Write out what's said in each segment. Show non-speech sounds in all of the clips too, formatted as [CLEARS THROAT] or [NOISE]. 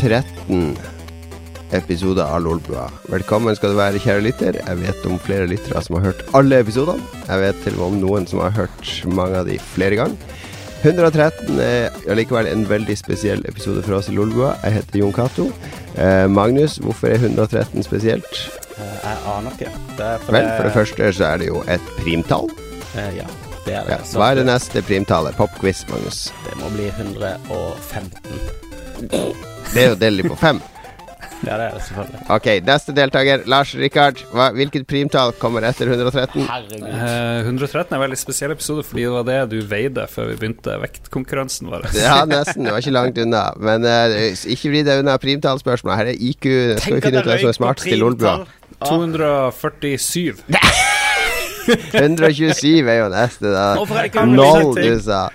113 episoder av Lolbua. Velkommen skal du være, kjære lytter. Jeg vet om flere lyttere som har hørt alle episodene. Jeg vet til og med om noen som har hørt mange av de flere ganger. 113 er allikevel en veldig spesiell episode for oss i Lolbua. Jeg heter Jon Cato. Eh, Magnus, hvorfor er 113 spesielt? Eh, Jeg aner ikke. Det er Vel, for det første så er det jo et primtall. Eh, Ja, det er det. Ja. Hva er det neste primtallet? Popquiz, Magnus. Det må bli 115. Det er jo delt på fem. Ja, det er det selvfølgelig. Ok, neste deltaker, Lars Rikard. Hva, hvilket primtall kommer etter 113? Herregud. Eh, 113 er en veldig spesiell episode fordi det var det du veide før vi begynte vektkonkurransen vår. Ja, nesten. Det var ikke langt unna. Men eh, ikke vri deg unna primtallspørsmålet. Her er IQ. Nå skal vi finne ut hvem som er smartest i Lolbua. 247. 127 [LAUGHS] er jo neste, da. Null, du sa.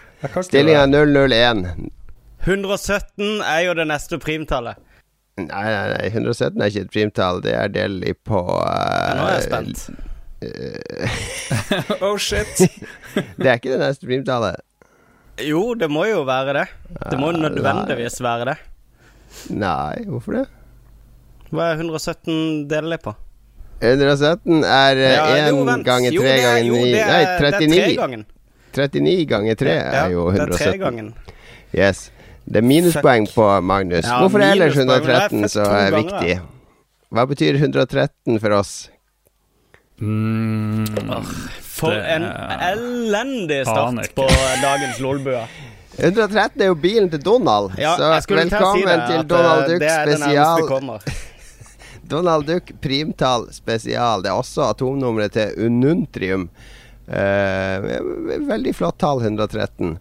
Stillinga 001. 117 er jo det neste primtallet. Nei, nei, nei, 117 er ikke et primtall. Det er delt i på Ja, nå er jeg spent. spent. [LAUGHS] oh shit. [LAUGHS] Det er ikke det neste primtallet. Jo, det må jo være det. Det må jo nødvendigvis være det. Nei, hvorfor det? Hva er 117 deler på? 117 er Ja, 1 jo, ganger tre 3 det er- ganger ni 9 Nei, er 39. 39 ganger 3 Ja, er jo Det er 117. tregangen. Yes. Det er minuspoeng på Magnus. Ja, Hvorfor er ellers det er 113 så er viktig? Hva betyr 113 for oss? Mm, For Det en elendig start på dagens Lolbua. 113 er jo bilen til Donald. Ja, så velkommen til si det, til Donald eh, Duck det nærmeste spesial. [LAUGHS] Donald Duck primtall spesial. Det er også atomnummeret til Ununtrium. Uh, veldig flott tall, 113.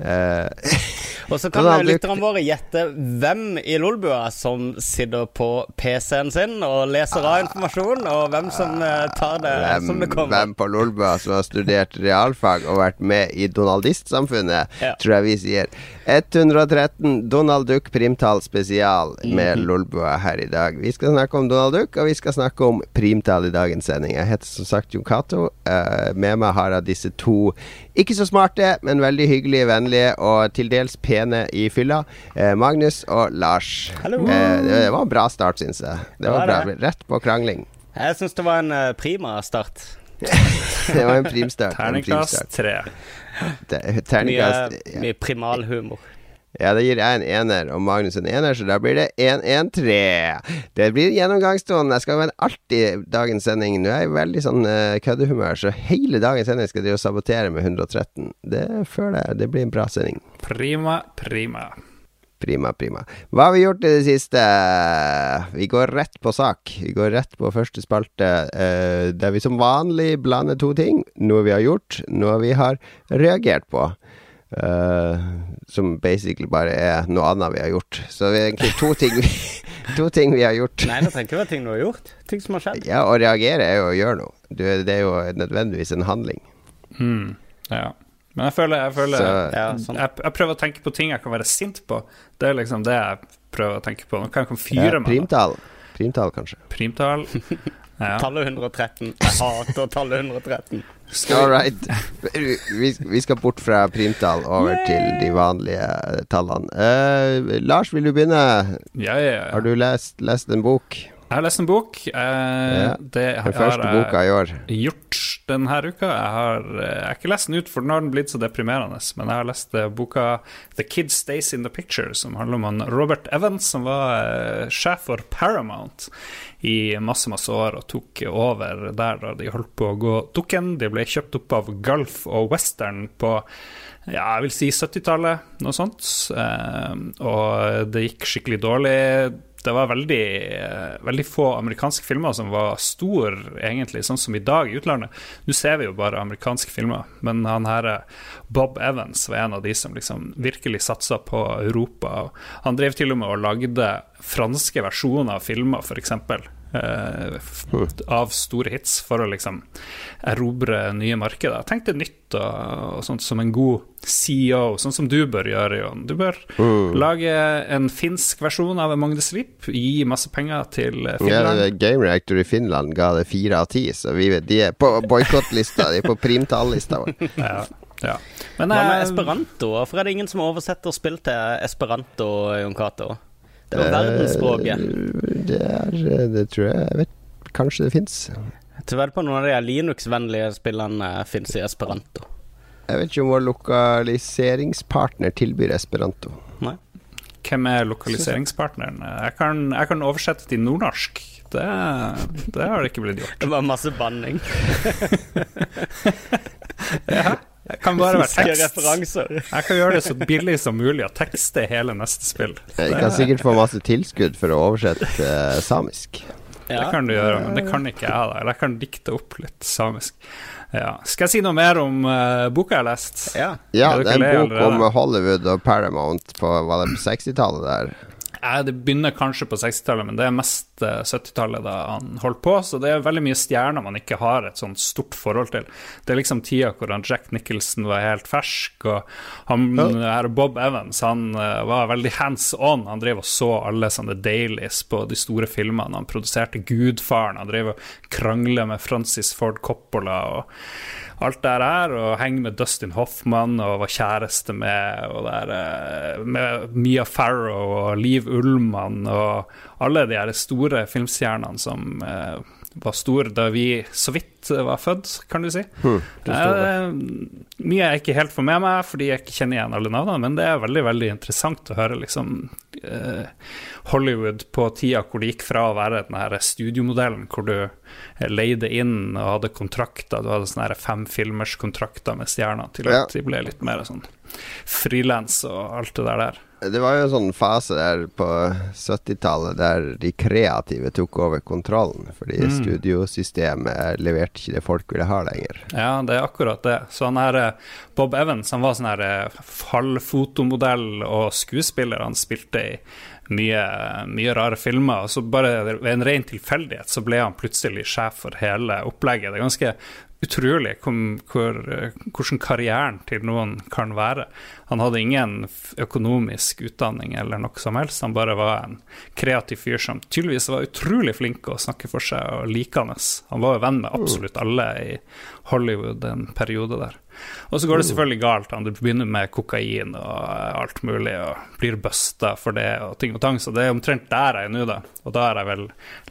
Eh, [LAUGHS] Og så kan lytterne våre gjette hvem i Lolbua som sitter på PC-en sin og leser av informasjon, og hvem som eh, tar det som det kommer. hvem på Lolbua som har studert realfag og vært med i donaldistsamfunnet, Ja. tror jeg vi sier. 113 Donald Duck primtall spesial med Mhm. Lolbua her i dag. Vi skal snakke om Donald Duck, og vi skal snakke om primtall i dagens sending. Jeg heter som sagt Jon Cato. Eh, med meg har jeg disse to ikke så smarte, men veldig hyggelige, vennlige og til dels pene i fylla. Eh, Magnus og Lars. Hallo. Eh, det var en bra start, syns jeg. Det Det var bra. det. Rett på krangling. Jeg syns det var en prima start. [LAUGHS] Det var en primstart. en Terningkast primstart. 3. Det- Mye, ja. mye primalhumor. ja, det gir jeg en ener og Magnus en ener, så da blir det 1-1-3. Det blir gjennomgangstonen. Jeg skal være alltid dagens sending. Nå er jeg i veldig sånn uh, køddehumør, så hele dagens sending skal jeg sabotere med 113. Det føler jeg det blir en bra sending. Prima, prima. Prima, prima. Hva har vi gjort i det siste? Vi går rett på sak. Vi går rett på første spalte, eh, der vi som vanlig blander to ting. Noe vi har gjort, noe vi har reagert på. Eh, som basically bare er noe annet vi har gjort. Så det er egentlig to ting vi, [LAUGHS] to ting vi har gjort. Nei, det trenger ikke være ting du har gjort. Ting som har skjedd. Ja, å reagere er jo å gjøre noe. Det er jo nødvendigvis en handling. Mm, ja. Men jeg føler, jeg, føler Så Ja, sånn. jeg, jeg prøver å tenke på ting jeg kan være sint på. Det er liksom det jeg prøver å tenke på. Noe jeg kan ja, fyre meg med. primtall. Primtall, kanskje. Primtall. [LAUGHS] Ja. Tallet 113. Jeg hater tallet 113. All right. Vi, vi skal bort fra primtall over til de vanlige tallene. Uh, Lars, vil du begynne? Ja, ja, ja. Har du lest, lest en bok? Jeg har lest en bok. Eh, Ja. Det Den har første jeg boka i år. gjort denne uka. Jeg har, eh, jeg har ikke lest den ut, for nå har den blitt så deprimerende. Men jeg har lest eh, boka The Kid Stays In The Picture, som handler om han Robert Evans, som var eh, sjef for Paramount i masse, masse år, og tok over der da de holdt på å gå dukken. De ble kjøpt opp av Gulf og Western på ja, jeg vil si 70-tallet, noe sånt. Eh, og det gikk skikkelig dårlig. Det var veldig, eh, veldig få amerikanske filmer som var stor, egentlig, sånn som i dag i utlandet. Nå ser vi jo bare amerikanske filmer, men han her eh, Bob Evans var en av de som liksom virkelig satsa på Europa. Han drev til og med og lagde franske versjoner av filmer, f.eks. Eh, av store hits for å liksom erobre nye markeder. Tenk det nytt og, og sånt som en god CEO, sånn som du bør gjøre, Jon. Du bør lage en finsk versjon av Magnus Rip, gi masse penger til Finland. Ja. Game Reactor i Finland ga det fire av ti, så vi vet, de er på boikottlista. De er på primtall-lista vår. [LAUGHS] Ja. Ja. Men Hva med eh, esperanto? Hvorfor er det ingen som oversetter spill til esperanto, Jon Cato? Det er verdensspråket. Eh, Det er eh, Det tror jeg Jeg vet Kanskje det fins. Vet på noen av de Linux-vennlige spillene fins i esperanto. Jeg vet ikke om vår lokaliseringspartner tilbyr esperanto. Nei? hvem er lokaliseringspartneren? Jeg kan, jeg kan oversette til nordnorsk. Det, det har det ikke blitt gjort. Det var masse banning. [LAUGHS] Jeg kan bare være tekst. Jeg kan gjøre det så billig som mulig og tekste hele neste spill. Jeg kan sikkert få masse tilskudd for å oversette samisk. Det kan du gjøre, men det kan ikke jeg. da Eller jeg kan dikte opp litt samisk. Ja. Skal jeg si noe mer om uh, boka jeg har lest? Ja. Ja, det er en bok allerede? om Hollywood og Paramount på, på 60-tallet der. Eh, Det begynner kanskje på 60-tallet, men det er mest eh, 70-tallet da han holdt på. Så det er veldig mye stjerner man ikke har et sånt stort forhold til. Det er liksom tida hvor han Jack Nicholson var helt fersk, og han her Bob Evans han eh, var veldig hands on. Han drev og så alle sånne dailies på de store filmene. Han produserte Gudfaren, han drev og krangla med Francis Ford Coppola. og alt det her, og henger med Dustin Hoffman og var kjæreste med, og der, eh, med Mia Farrow og Liv Ullmann og alle de her store filmstjernene som eh, var store da vi så vidt var født, kan du si. Eh, mye jeg ikke helt får med meg fordi jeg ikke kjenner igjen alle navnene, men det er veldig veldig interessant å høre liksom Hollywood på tida hvor det gikk fra å være den her studiomodellen hvor du eh, leide inn og hadde kontrakter, du hadde sånne her femfilmerskontrakter med stjerner, til Ja. at de ble litt mer sånn frilans og alt det der der. Det var jo en sånn fase der på 70-tallet der de kreative tok over kontrollen. Fordi Mm. studiosystemet leverte ikke det folk ville ha lenger. Ja, det er akkurat det. Så han her eh, Bob Evans han var sånn her eh, fallfotomodell og skuespiller. Han spilte i mye, mye rare filmer. Og så bare ved en ren tilfeldighet så ble han plutselig sjef for hele opplegget. Det er ganske utrolig hvor, hvor, hvordan karrieren til noen kan være. Han hadde ingen økonomisk utdanning eller noe som helst. Han bare var en kreativ fyr som tydeligvis var utrolig flink å snakke for seg og likende. Han var jo venn med absolutt alle i Hollywood en periode der. Og så går det selvfølgelig galt. Han begynner med kokain og alt mulig, og blir busta for det og ting og tang. Så det er omtrent der jeg er nå, da. Og da har jeg vel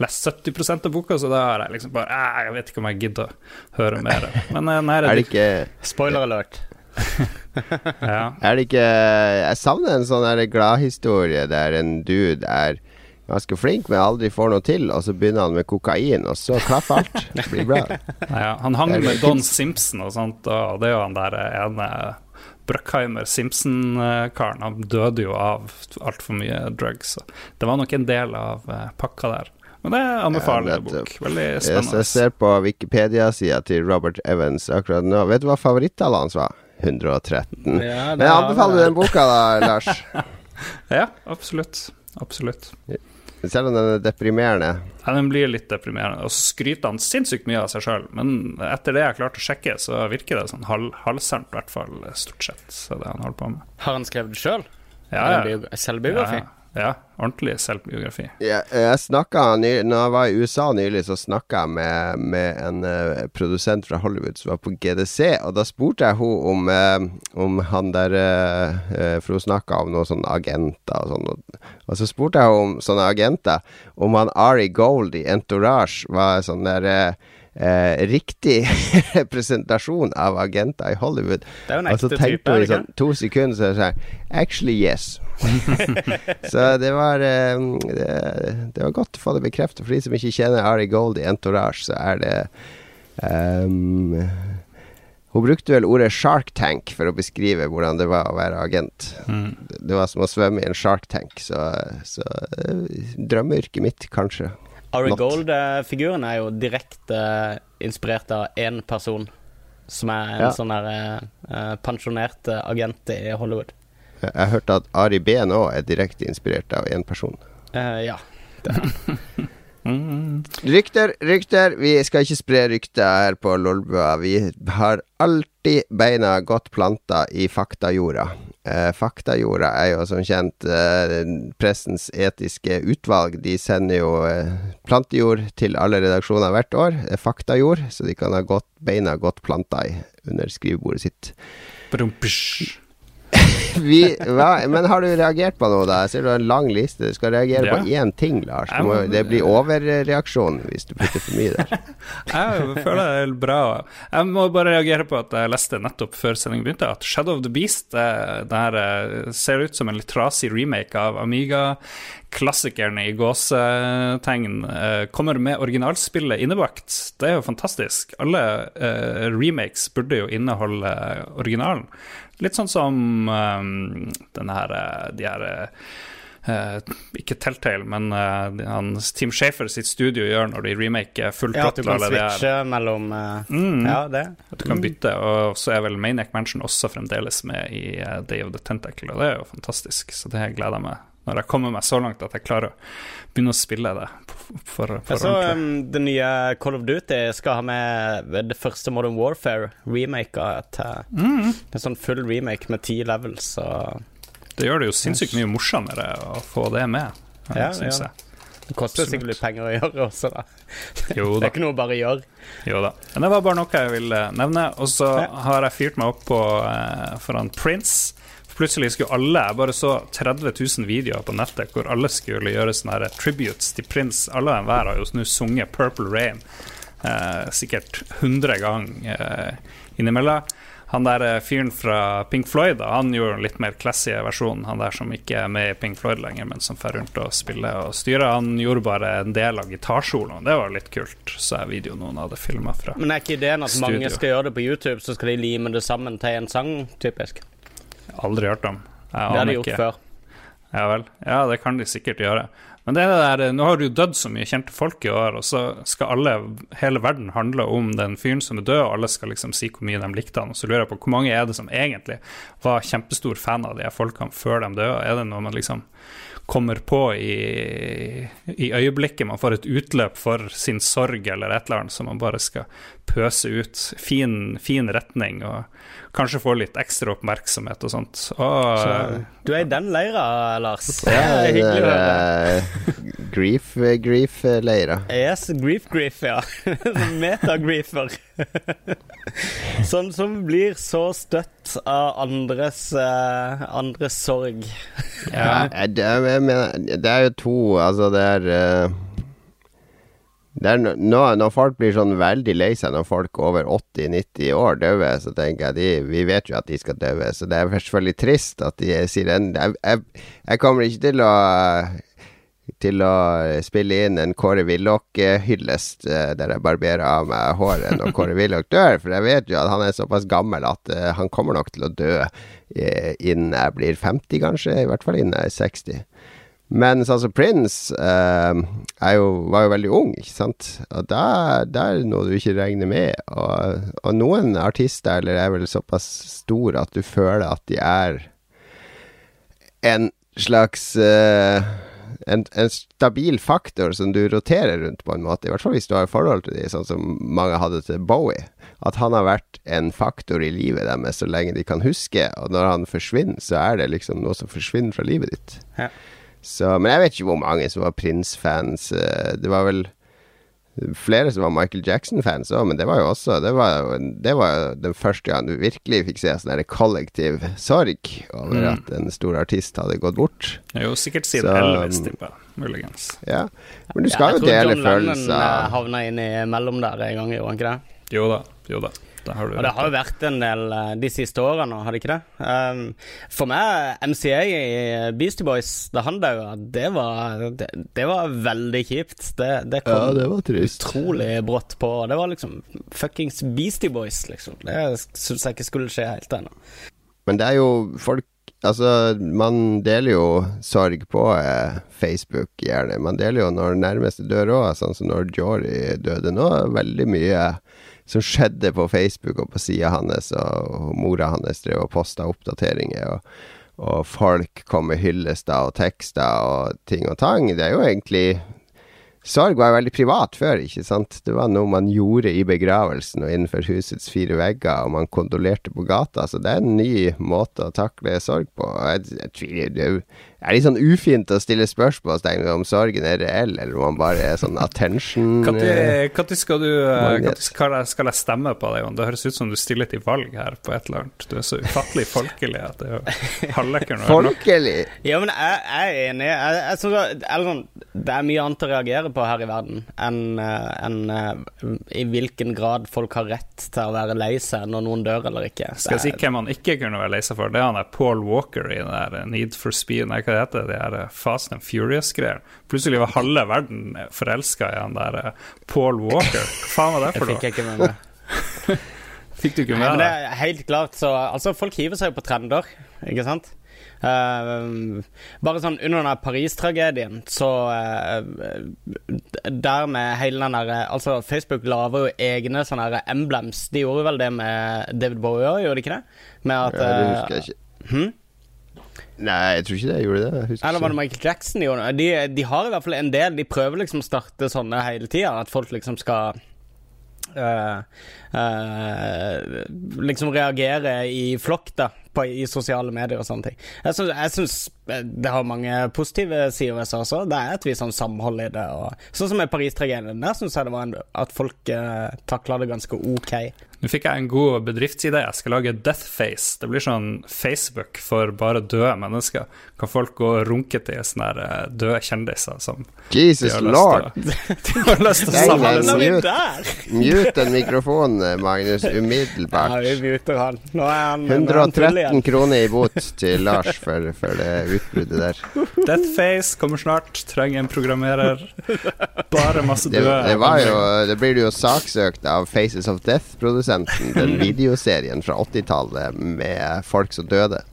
lest 70% av boka, så da har jeg liksom bare "Æ, Jeg vet ikke om jeg gidder å høre mer. [LAUGHS] Men eh, nei, Er det ikke [LAUGHS] Spoiler alert. [LAUGHS] ja. Er det ikke Jeg savner en sånn gladhistorie der en dude er ganske flink, men aldri får noe til, og så begynner han med kokain, og så klaffer alt. Det blir bra. [LAUGHS] Ja, han hang med Don Simpson og sånt, og det er jo han der ene Bruckheimer Simpson-karen. Han døde jo av altfor mye drugs. Det var nok en del av eh, pakka der. Men det anbefaler Ja, jeg nettopp. bok. Veldig spennende. jeg ser på Wikipedia-sida til Robert Evans akkurat nå. Vet du hva favorittallet hans var? 113. Ja, Men jeg anbefaler den boka, da, Lars. [LAUGHS] Ja, absolutt. Absolutt. Selv om den er deprimerende. Ja, Den blir litt deprimerende. Og så skryter han sinnssykt mye av seg sjøl, men etter det jeg har klart å sjekke, så virker det sånn hal halvsant, i hvert fall stort sett, så det han holder på med. Har han skrevet det sjøl? Ja, ja. Selvbiografi? Ja, ja, ordentlig selvbiografi. Jeg, jeg snakket ny, Når jeg var i USA nylig, så snakka jeg med, med en uh, produsent fra Hollywood som var på GDC, og da spurte jeg henne om, uh, om han der eh, For hun snakka om noen sånne agenter og sånn. Og, og så spurte jeg henne om sånne agenter, om han Ari Gold i Entourage var sånn der eh, eh, riktig [LAUGHS] representasjon av agenter i Hollywood. Det er jo en Og så tenkte hun i sånn to sekunder, så sa Actually, yes. [LAUGHS] så det var eh, det, det var godt å få det bekreftet. For de som ikke kjenner Ari Gold i Entourage, så er det um, Hun brukte vel ordet shark tank for å beskrive hvordan det var å være agent. Mm. Det var som å svømme i en shark tank, så, så eh, drømmeyrket mitt, kanskje. Ari Gold-figuren er jo direkte inspirert av én person, som er en Ja. sånn der eh, pensjonert agent i Hollywood. Jeg hørte at Ari Behn òg er direkte inspirert av én person. Uh, ja. [LAUGHS] Mm. Rykter, rykter. Vi skal ikke spre rykter her på Lolbua. Vi har alltid beina godt planta i faktajorda. Eh, faktajorda er jo som kjent eh, pressens etiske utvalg. De sender jo eh, plantejord til alle redaksjoner hvert år. Faktajord, så de kan ha godt, beina godt planta i under skrivebordet sitt. Brumpish. [LAUGHS] Vi, men har du reagert på noe, da? Jeg ser du har en lang liste. Du skal reagere Ja. på én ting, Lars. Må, det blir overreaksjon hvis du putter for mye der. [LAUGHS] Jeg føler det er bra. Jeg må bare reagere på at jeg leste nettopp før sendingen begynte, at Shadow of the Beast det, det her eh, ser ut som en litt trasig remake av Amiga-klassikerne i gåsetegn. eh, Kommer med originalspillet innebakt. Det er jo fantastisk. Alle eh, remakes burde jo inneholde originalen. Litt sånn som um, denne her, eh, de her Eh, ikke Telltale, men uh, Team Shafer sitt studio gjør når de remaker full Ja, at du kan switche mellom uh, Mm. Ja, det. At du kan bytte, og så er vel Maniac Mansion også fremdeles med i Day of the Tentacle, og det er jo fantastisk. Så det gleder jeg meg når jeg kommer meg så langt at jeg klarer å begynne å spille det for, for, Jeg så um, det nye Call of Duty skal ha med det første Modern Warfare remaka Mm. En sånn full remake med ti levels og Det gjør det jo sinnssykt mye morsommere å få det med, eh, Ja, syns ja. jeg. Det koster Absolutt. sikkert litt penger å gjøre også, da. Jo [LAUGHS] Det er ikke noe å bare gjøre. Jo da. Men det var bare noe jeg ville nevne. Og så Ja. har jeg fyrt meg opp på eh, foran Prince. Plutselig skulle alle Jeg bare så 30 000 videoer på nettet hvor alle skulle gjøre sånne her tributes til Prince. Alle og enhver har jo nå sunget 'Purple Rain' eh, sikkert 100 ganger eh, innimellom. Han der eh, fyren fra Pink Floyd, da, han gjorde en litt mer classy versjon. Han der som ikke er med i Pink Floyd lenger, men som fer rundt og spiller og styrer. Han gjorde bare en del av gitarsoloen. Det var litt kult. Så jeg videoen noen hadde filma fra. studio. Men er ikke ideen at mange skal gjøre det på YouTube, så skal de lime det sammen til en sang, typisk? Aldri hørt om. Det har de gjort ikke. før. Ja vel. Ja, det kan de sikkert gjøre. Men det er det der, nå har det jo dødd så mye kjente folk i år, og så skal alle, hele verden handle om den fyren som er død, og alle skal liksom si hvor mye de likte han. Og så lurer jeg på hvor mange er det som egentlig var kjempestor fan av de folkene før de døde? Er det noe man liksom kommer på i, i øyeblikket man får et utløp for sin sorg eller et eller annet som man bare skal pøse ut? Fin, fin retning, og kanskje få litt ekstra oppmerksomhet og sånt. Og, Så, du er i den leira, Lars. Ja, [LAUGHS] Det er hyggelig å høre. eh, grief, grief-leira. Yes, grief grief, ja. [LAUGHS] Metagriefer. sånn [LAUGHS] som blir så støtt av andres, eh, andres sorg. ja. Det, er- jeg mener, det er jo to Altså, det er uh no- nå, Når folk blir sånn veldig lei seg når folk over 80-90 år dauer, så tenker jeg de, vi vet jo at de skal daue, så det er selvfølgelig trist at de sier en jeg, jeg, jeg kommer ikke til å til å spille inn en Kåre Willoch-hyllest eh, der jeg barberer av meg håret når Kåre [LAUGHS] Willoch dør, for jeg vet jo at han er såpass gammel at eh, han kommer nok til å dø eh, innen jeg blir 50, kanskje. I hvert fall innen jeg er 60. Men sånn som Prince eh, jo, var jo veldig ung, ikke sant. Og da, der er noe du ikke regner med. Og, og noen artister eller er vel såpass store at du føler at de er en slags eh, en, en stabil faktor som du roterer rundt på en måte. I hvert fall hvis du har forhold til de, sånn som mange hadde til Bowie. At han har vært en faktor i livet deres så lenge de kan huske. Og når han forsvinner, så er det liksom noe som forsvinner fra livet ditt. Ja. Så, men jeg vet ikke hvor mange som var Prince-fans. Eh, Det var vel flere som var Michael Jackson-fans òg, men det var jo også Det var det var den første gang du virkelig fikk se sånn der kollektiv sorg over Mm. at en stor artist hadde gått bort. Det er jo sikkert siden Elvis, tipper jeg. Muligens. Ja, men du skal Ja, jo dele følelser. Jeg tror John Lennon eh, havna inn i mellom der en gang, gjorde han ikke det? Jo da, jo da. Det har du Og det har jo vært en del eh, de siste årene, har det ikke det? Um, for meg, MCA i Beastie Boys, da han daua, det, var- det, det var veldig kjipt. Det, det Ja, kom det var trist. utrolig brått på. Det var liksom fuckings Beastie Boys, liksom. Det syns jeg ikke skulle skje helt ennå. Men det er jo folk Altså, man deler jo sorg på eh, Facebook, gjerne. Man deler jo når nærmeste dør òg, sånn som når Jory døde nå. Veldig mye som skjedde på Facebook og på sida hans, og, mora hans drev og posta oppdateringer. Og, og folk kom med hyllester og tekster og ting og tang. Det er jo egentlig Sorg var jo veldig privat før, ikke sant. Det var noe man gjorde i begravelsen og innenfor husets fire vegger, og man kondolerte på gata. Så det er en ny måte å takle sorg på. Jeg, jeg det er det litt sånn ufint å stille spørsmålstegn ved om sorgen er reell, eller om man bare er sånn attention eh, Når skal du eh, skal jeg, skal jeg stemme på deg? Jon? Det høres ut som du stiller til valg her på et eller annet. Du er så ufattelig [LAUGHS] folkelig at det er jo halvlekkeren å. Folkelig! Ja, men jeg, jeg er enig. Jeg, jeg synes sånn, det er mye annet å reagere på her i verden enn en, eh, i hvilken grad folk har rett til å være lei seg når noen dør eller ikke. Skal jeg si hvem han ikke kunne være lei seg for? Det er han der Paul Walker i den der Need for Speed Nei, hva det heter det? her Fast and Furious-greier. Plutselig var halve verden forelska i han der eh, Paul Walker. Hva faen var det [LAUGHS] Det for fikk noe? jeg ikke med meg. [LAUGHS] Fikk du ikke med det deg? helt klart så Altså, folk hiver seg jo på trender, ikke sant? Uh, bare sånn under den Paris-tragedien, så uh, Der med hele den der Altså, Facebook lager jo egne sånne her emblems. De gjorde vel det med David Bowie òg, gjorde de ikke det? Med at Ja, det eh, husker jeg ikke. hm? Nei, jeg tror ikke det. Jeg gjorde det. Eller var det. Michael Jackson de gjorde? De, de har i hvert fall en del. De prøver liksom å starte sånne hele tida. At folk liksom skal eh, eh, Liksom reagere i flokk, da. På, I sosiale medier og sånne ting. Jeg syns, jeg syns eh, det har mange positive sider ved seg også. Det er et visst sånn samhold i det. Og, sånn som med Paris-tragedien. Der syns jeg det var en, at folk uh, takla det ganske ok. Nå fikk jeg en god bedriftsidé. Jeg skal lage Deathface. Det blir sånn Facebook for bare døde mennesker. Kan folk gå og runke til sånne eh, døde kjendiser som Jesus lord! å- [LAUGHS] de har lyst til å Nei, samle seg. vi mute. den mikrofonen, Magnus, Ja, umiddelbart. vi muter han. Nå er han, nå er han full 113 kroner i bot til Lars for, for det utbruddet der. Deathface kommer snart. Trenger en programmerer. Bare masse døde. det, var jo, det blir jo saksøkt av Faces of Death-produsenten. Den [LAUGHS] videoserien fra 80-tallet med folk som døde.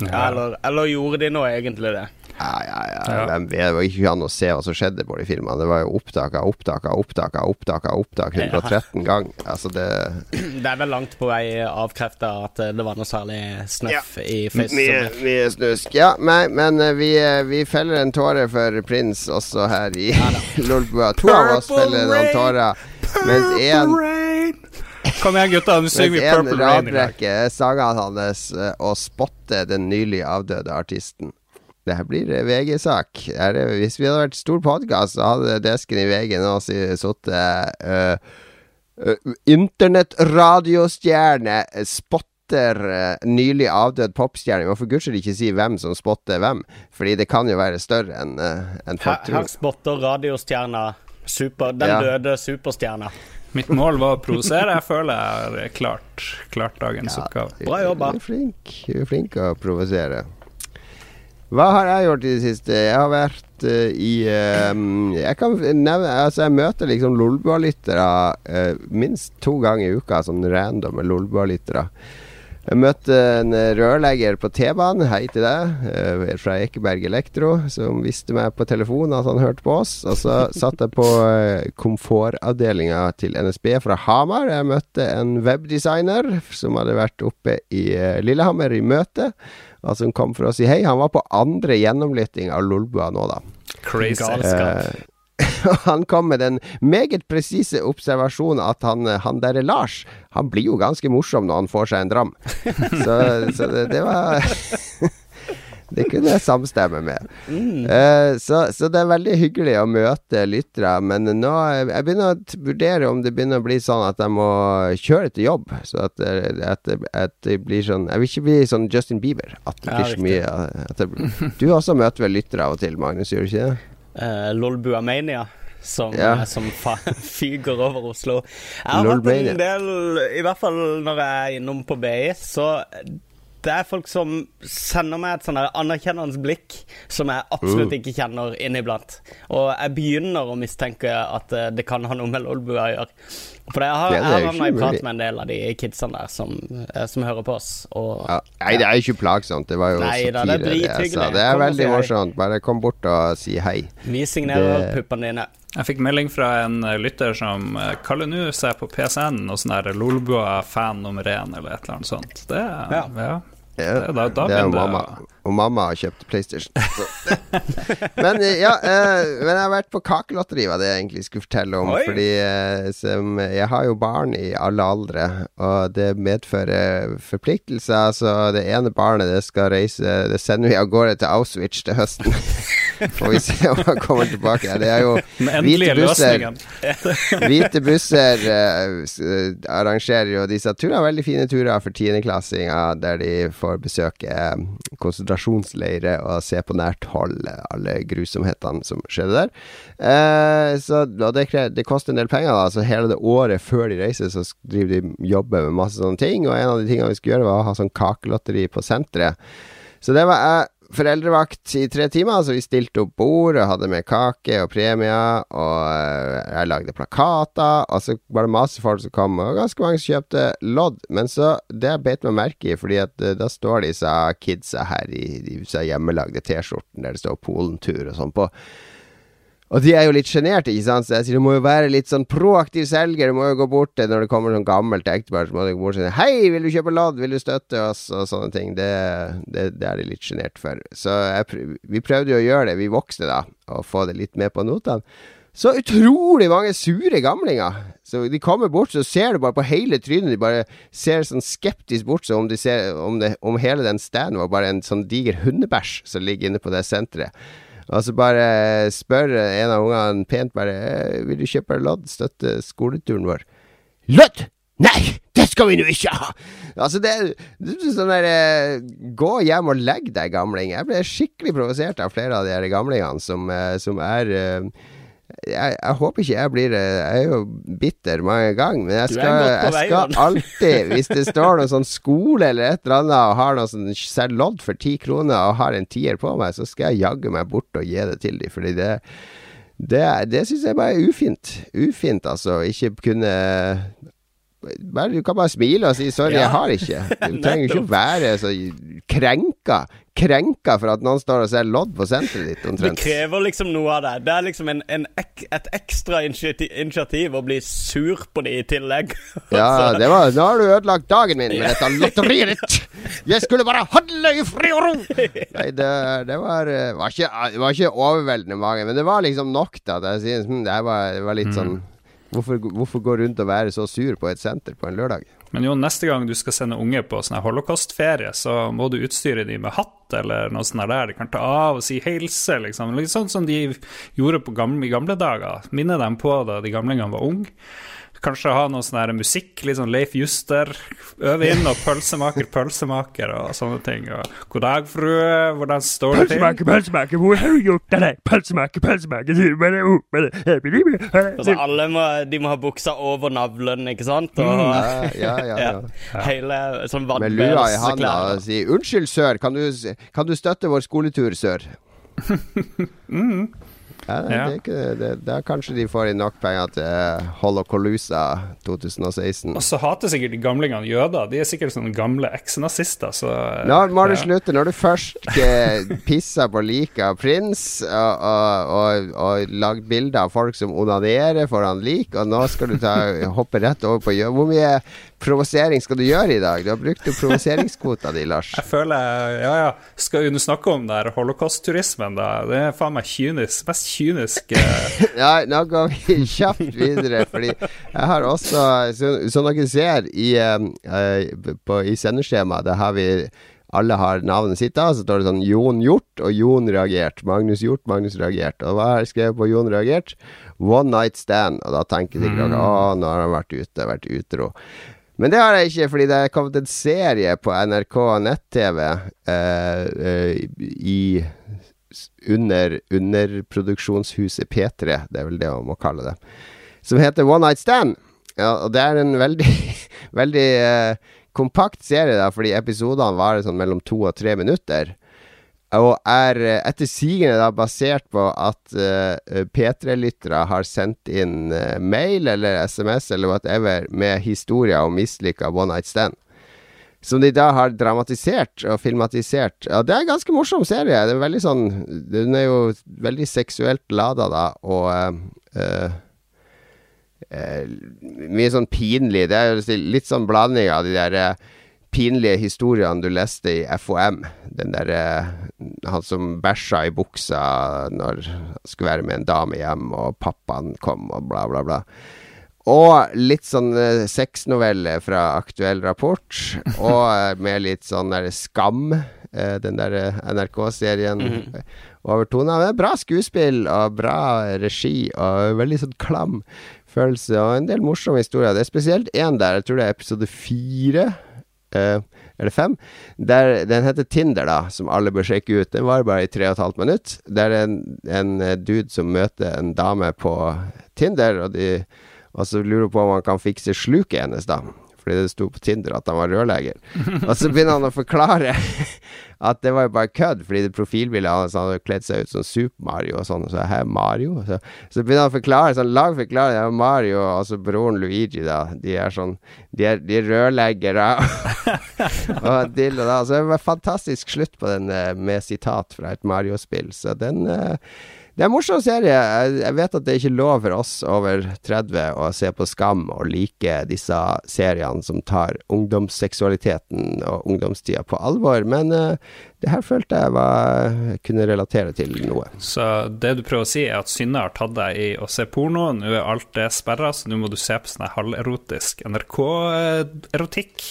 Ja, eller, eller gjorde de nå egentlig det? Ja, ja, ja. Ja. Hvem vet, det var ikke an å se hva som skjedde på de filmene. Det var jo opptak av opptak av opptak av opptak av opptak 113 ganger. Altså, det [CLEARS THROAT] Det er vel langt på vei avkrefta at det var noe særlig snøff i Face. Mye, mye snusk. Ja, men, men eh, vi, eh, vi feller en tåre for prins også her i [LAUGHS] Lolbua. To av oss feller noen tårer, mens én! Kom igjen, gutta. Nå synger vi Purple Rain i dag. sangene hans eh, å spotte den nylig avdøde artisten. Det her blir eh, VG-sak. Hvis vi hadde vært stor podkast, så hadde desken i VG nå si- sittet uh, Internettradiostjerne eh, spotter eh, nylig avdød popstjerne. Hvorfor må for ikke si hvem som spotter hvem, Fordi det kan jo være større enn en folk tror. her spotter radiostjerna super, den Ja. døde superstjerna. Mitt mål var å provosere. Jeg føler jeg har klart, klart dagens oppgave. Bra jobba. Du er flink. Du er flink å provosere. Hva har jeg gjort i det siste? Jeg har vært uh, i eh, Jeg kan nevne Altså, jeg møter liksom Lolbua-lyttere uh, minst to ganger i uka, sånn random Lolbua-lyttere. Jeg møtte en rørlegger på T-banen, hei til deg, eh, fra Ekeberg Elektro, som visste meg på telefonen at han hørte på oss. Og så [LAUGHS] satt jeg på eh, komfortavdelinga til NSB fra Hamar. Jeg møtte en webdesigner som hadde vært oppe i eh, Lillehammer i møte, og som kom for å si hei. Han var på andre gjennomlytting av Lolbua nå, da. Crazy. Galskap. Eh, [LAUGHS] han kom med den meget presise observasjonen at han, han derre Lars, han blir jo ganske morsom når han får seg en dram. [LAUGHS] så så det, det var [LAUGHS] Det kunne jeg samstemme med. Eh, så, så det er veldig hyggelig å møte lyttere, men nå jeg begynner å vurdere om det begynner å bli sånn at jeg må kjøre til jobb. Så at, det- at, at det blir sånn Jeg vil ikke bli sånn Justin Bieber. At det Ja, så mye at det, Du også møter vel lyttere av og til, Magnus, gjør du ikke det? Uh, Lolbua Mania. Som, Ja. eh, som [LAUGHS] fyker over Oslo. Jeg har hatt en del, i hvert fall når jeg er innom på BI, så det er folk som sender meg et sånn anerkjennende blikk som jeg absolutt Mm. ikke kjenner inniblant. Og jeg begynner å mistenke at eh, det kan ha noe med Lolbua å gjøre. For jeg har, Det det jeg har prat med en del av de kidsene der som, eh, som hører på oss. Og Ja. Nei, det er jo ikke plagsomt. Det var jo Nei da, det satire, det jeg sa. Det er Kom veldig si morsomt. Bare kom bort og si hei. vi signerer Det- puppene dine. Jeg fikk melding fra en eh, lytter som eh, kaller nå seg på PCN og sånn der Lolbua fan nummer én, eller et eller annet sånt. Det, Ja. ja. Ja, Da, da det er jo mamma. Og mamma har kjøpt PlayStation. [LAUGHS] Men eh, ja, eh, men jeg har vært på kakelotteri, var det jeg egentlig skulle fortelle om. Oi. Fordi eh, som, jeg har jo barn i alle aldre, og det medfører forpliktelser. Så det ene barnet det skal reise Det sender vi av gårde til Auschwitz til høsten. [LAUGHS] Får vi se om han kommer tilbake. Det er jo [LAUGHS] [LAUGHS] hvite busser. Hvite busser uh, eh, arrangerer jo disse turene. Veldig fine turer for tiendeklassinger, der de får besøke eh, konsentrasjonsleirer og se på nært hold eh, alle grusomhetene som skjedde der. Uh, så det, det koster en del penger, da. Så hele det året før de reiser, så driver de jobber med masse sånne ting. Og en av de tingene vi skulle gjøre, var å ha sånn kakelotteri på senteret. Så det var jeg foreldrevakt i tre timer, så vi stilte opp bord og hadde med kake og premier, og eh, jeg lagde plakater, og så var det masse folk som kom, og ganske mange som kjøpte lodd. Men så, det jeg beit meg merke i, fordi at eh, da står disse kidsa her i disse hjemmelagde T-skjortene der det står Polentur og sånn på. Og de er jo litt sjenerte, ikke sant, så jeg sier du må jo være litt sånn proaktiv selger. Du må jo gå bort til når det kommer sånn gammelt ektepar, så må du gå bort og si hei, vil du kjøpe lodd, vil du støtte oss, og sånne ting. Det, det, det er de litt sjenert for. Så jeg, vi prøvde jo å gjøre det, vi voksne da, og få det litt med på notene. Så utrolig mange sure gamlinger. Så de kommer bort, så ser du bare på hele trynet De bare ser sånn skeptisk bort, som om, de ser, om, det, om hele den standen var bare en sånn diger hundebæsj som ligger inne på det senteret. Og så bare spør en av ungene pent bare «Eh, Vil du kjøpe lodd, støtte skoleturen vår? Lodd? Nei, det skal vi nå ikke ha! Altså, det, er sånn der eh, Gå hjem og legg deg, gamling. Jeg ble skikkelig provosert av flere av de her gamlingene som, eh, som er eh, jeg, jeg håper ikke jeg blir eh, Jeg er jo bitter mange ganger, men jeg skal, jeg skal alltid, [LAUGHS] hvis det står noen sånn skole eller et eller annet og har noe sånn selger lodd for ti kroner og har en tier på meg, så skal jeg jaggu meg bort og gi det til dem, fordi det det, det syns jeg bare er ufint. Ufint, altså. Ikke kunne bare, Du kan bare smile og si 'sorry, Ja. jeg har ikke'. [LAUGHS] Du trenger ikke å være så krenka. Krenka for at noen står og ser lodd på senteret ditt, Det krever liksom noe av deg. Det er liksom en, en ek, et ekstra initiativ, initiativ å bli sur på det i tillegg. [LAUGHS] Ja, det var Nå har du ødelagt dagen min med dette lotteriet ditt! Jeg skulle bare handle i fri og ro! [LAUGHS] Nei, det, det var, eh, var, ikke, var ikke overveldende mange, men det var liksom nok til at jeg sier hm, det, var, det var litt sånn hvorfor, hvorfor gå rundt og være så sur på et senter på en lørdag? Men jo, neste gang du skal sende unge på sånn holocaustferie, så må du utstyre dem med hatt eller noe sånt der de kan ta av og si helse, liksom. Litt sånn som de gjorde gamle, i gamle dager. Minne dem på da de gamlingene var unge. Kanskje ha noe sånn musikk, litt sånn Leif Juster. Øve inn og pølsemaker, pølsemaker og sånne ting. Og, God dag, frue, hvordan står det til? Pølsemaker, pølsemaker, hvor har du gjort av deg? Pølsemaker, pølsemaker, Altså, alle må, de må ha buksa over navlen, ikke sant? Og Ja, ja, ja. [LAUGHS] ja. hele sånn Med lua i handa og si 'Unnskyld, sør, kan du, kan du støtte vår skoletur, sør?' [LAUGHS] [LAUGHS] Ja, det, Ja. det det, da kanskje de får inn nok penger til Holocolusa 2016. Og så hater sikkert de gamlingene jøder. De er sikkert sånne gamle eksnazister. så Nå må du slutte. Når du først eh, pisser på liket av prins, og, og, og, og lagd bilder av folk som onanerer foran lik, og nå skal du ta, hoppe rett over på gjø... Hvor mye provosering skal du gjøre i dag? Du har brukt jo provoseringskvota di, Lars. Jeg føler Ja, ja. Skal vi snakke om der holocaust-turismen, da? Det er faen meg kynisk. Mest kyniske Nei, [LAUGHS] nå går vi [LAUGHS] kjapt videre, fordi jeg har også Som, dere ser i, eh, eh, på, i sendeskjemaet, der har vi alle har navnet sitt, da. Så står det sånn Jon Hjort og Jon reagert. Magnus Hjort, Magnus reagert. Og hva har jeg skrevet på Jon reagert? One night stand. Og da tenker sikkert dere å, nå har han vært ute, vært utro. Men det har jeg ikke, fordi det er kommet en serie på NRK nett-TV eh, eh, i under underproduksjonshuset P3, det er vel det man må kalle det, som heter One Night Stand. Ja, og det er en veldig, [LAUGHS] veldig eh, kompakt serie, da, fordi episodene varer sånn mellom to og tre minutter. Og er eh, etter sigende da basert på at eh, P3-lyttere har sendt inn eh, mail eller SMS eller whatever med historier om mislykka one night stand. Som de da har dramatisert og filmatisert. Ja, det er en ganske morsom serie. Den er veldig sånn Den er jo veldig seksuelt lada, da, og uh, uh, Mye sånn pinlig. Det er litt sånn blanding av de der eh, pinlige historiene du leste i FOM. Den derre Han som bæsja i buksa når han skulle være med en dame hjem, og pappaen kom, og bla, bla, bla. Og litt sånn sexnovelle fra Aktuell Rapport. [LAUGHS] Og eh, med litt sånn der Skam, eh, den der NRK-serien. Overtona. Det er bra skuespill og bra regi og veldig sånn klam følelse. Og en del morsomme historier. Det er spesielt én der, jeg tror det er episode fire. eller fem. Der, den heter Tinder, da, som alle bør sjekke ut. Den varer bare i tre og et halvt minutt. Det er en, en dude som møter en dame på Tinder, og, de, og så lurer på om han kan fikse sluket hennes, da. Fordi det sto på Tinder at han var rørlegger. [LAUGHS] Og så begynner han å forklare [LAUGHS] at det var jo bare kødd, fordi det profilbildet hans hadde kledd seg ut som Super Mario og sånn. Og så hæ, Mario? Så, så begynner han å forklare, sånn lang forklaring. Ja, Mario og altså broren Luigi, da. De er sånn De er, de er rørleggere. [LAUGHS] og dill og da. Så det var fantastisk slutt på den eh, med sitat fra et Mario-spill. Så den eh, det er en morsom serie. Jeg, vet at det er ikke lov for oss over 30 å se på Skam og like disse seriene som tar ungdomsseksualiteten og ungdomstida på alvor, men uh, det her følte jeg var, kunne relatere til noe. Så det du prøver å si, er at Synne har tatt deg i å se porno. Nå er alt det sperra, så nå må du se på sånn halverotisk NRK-erotikk.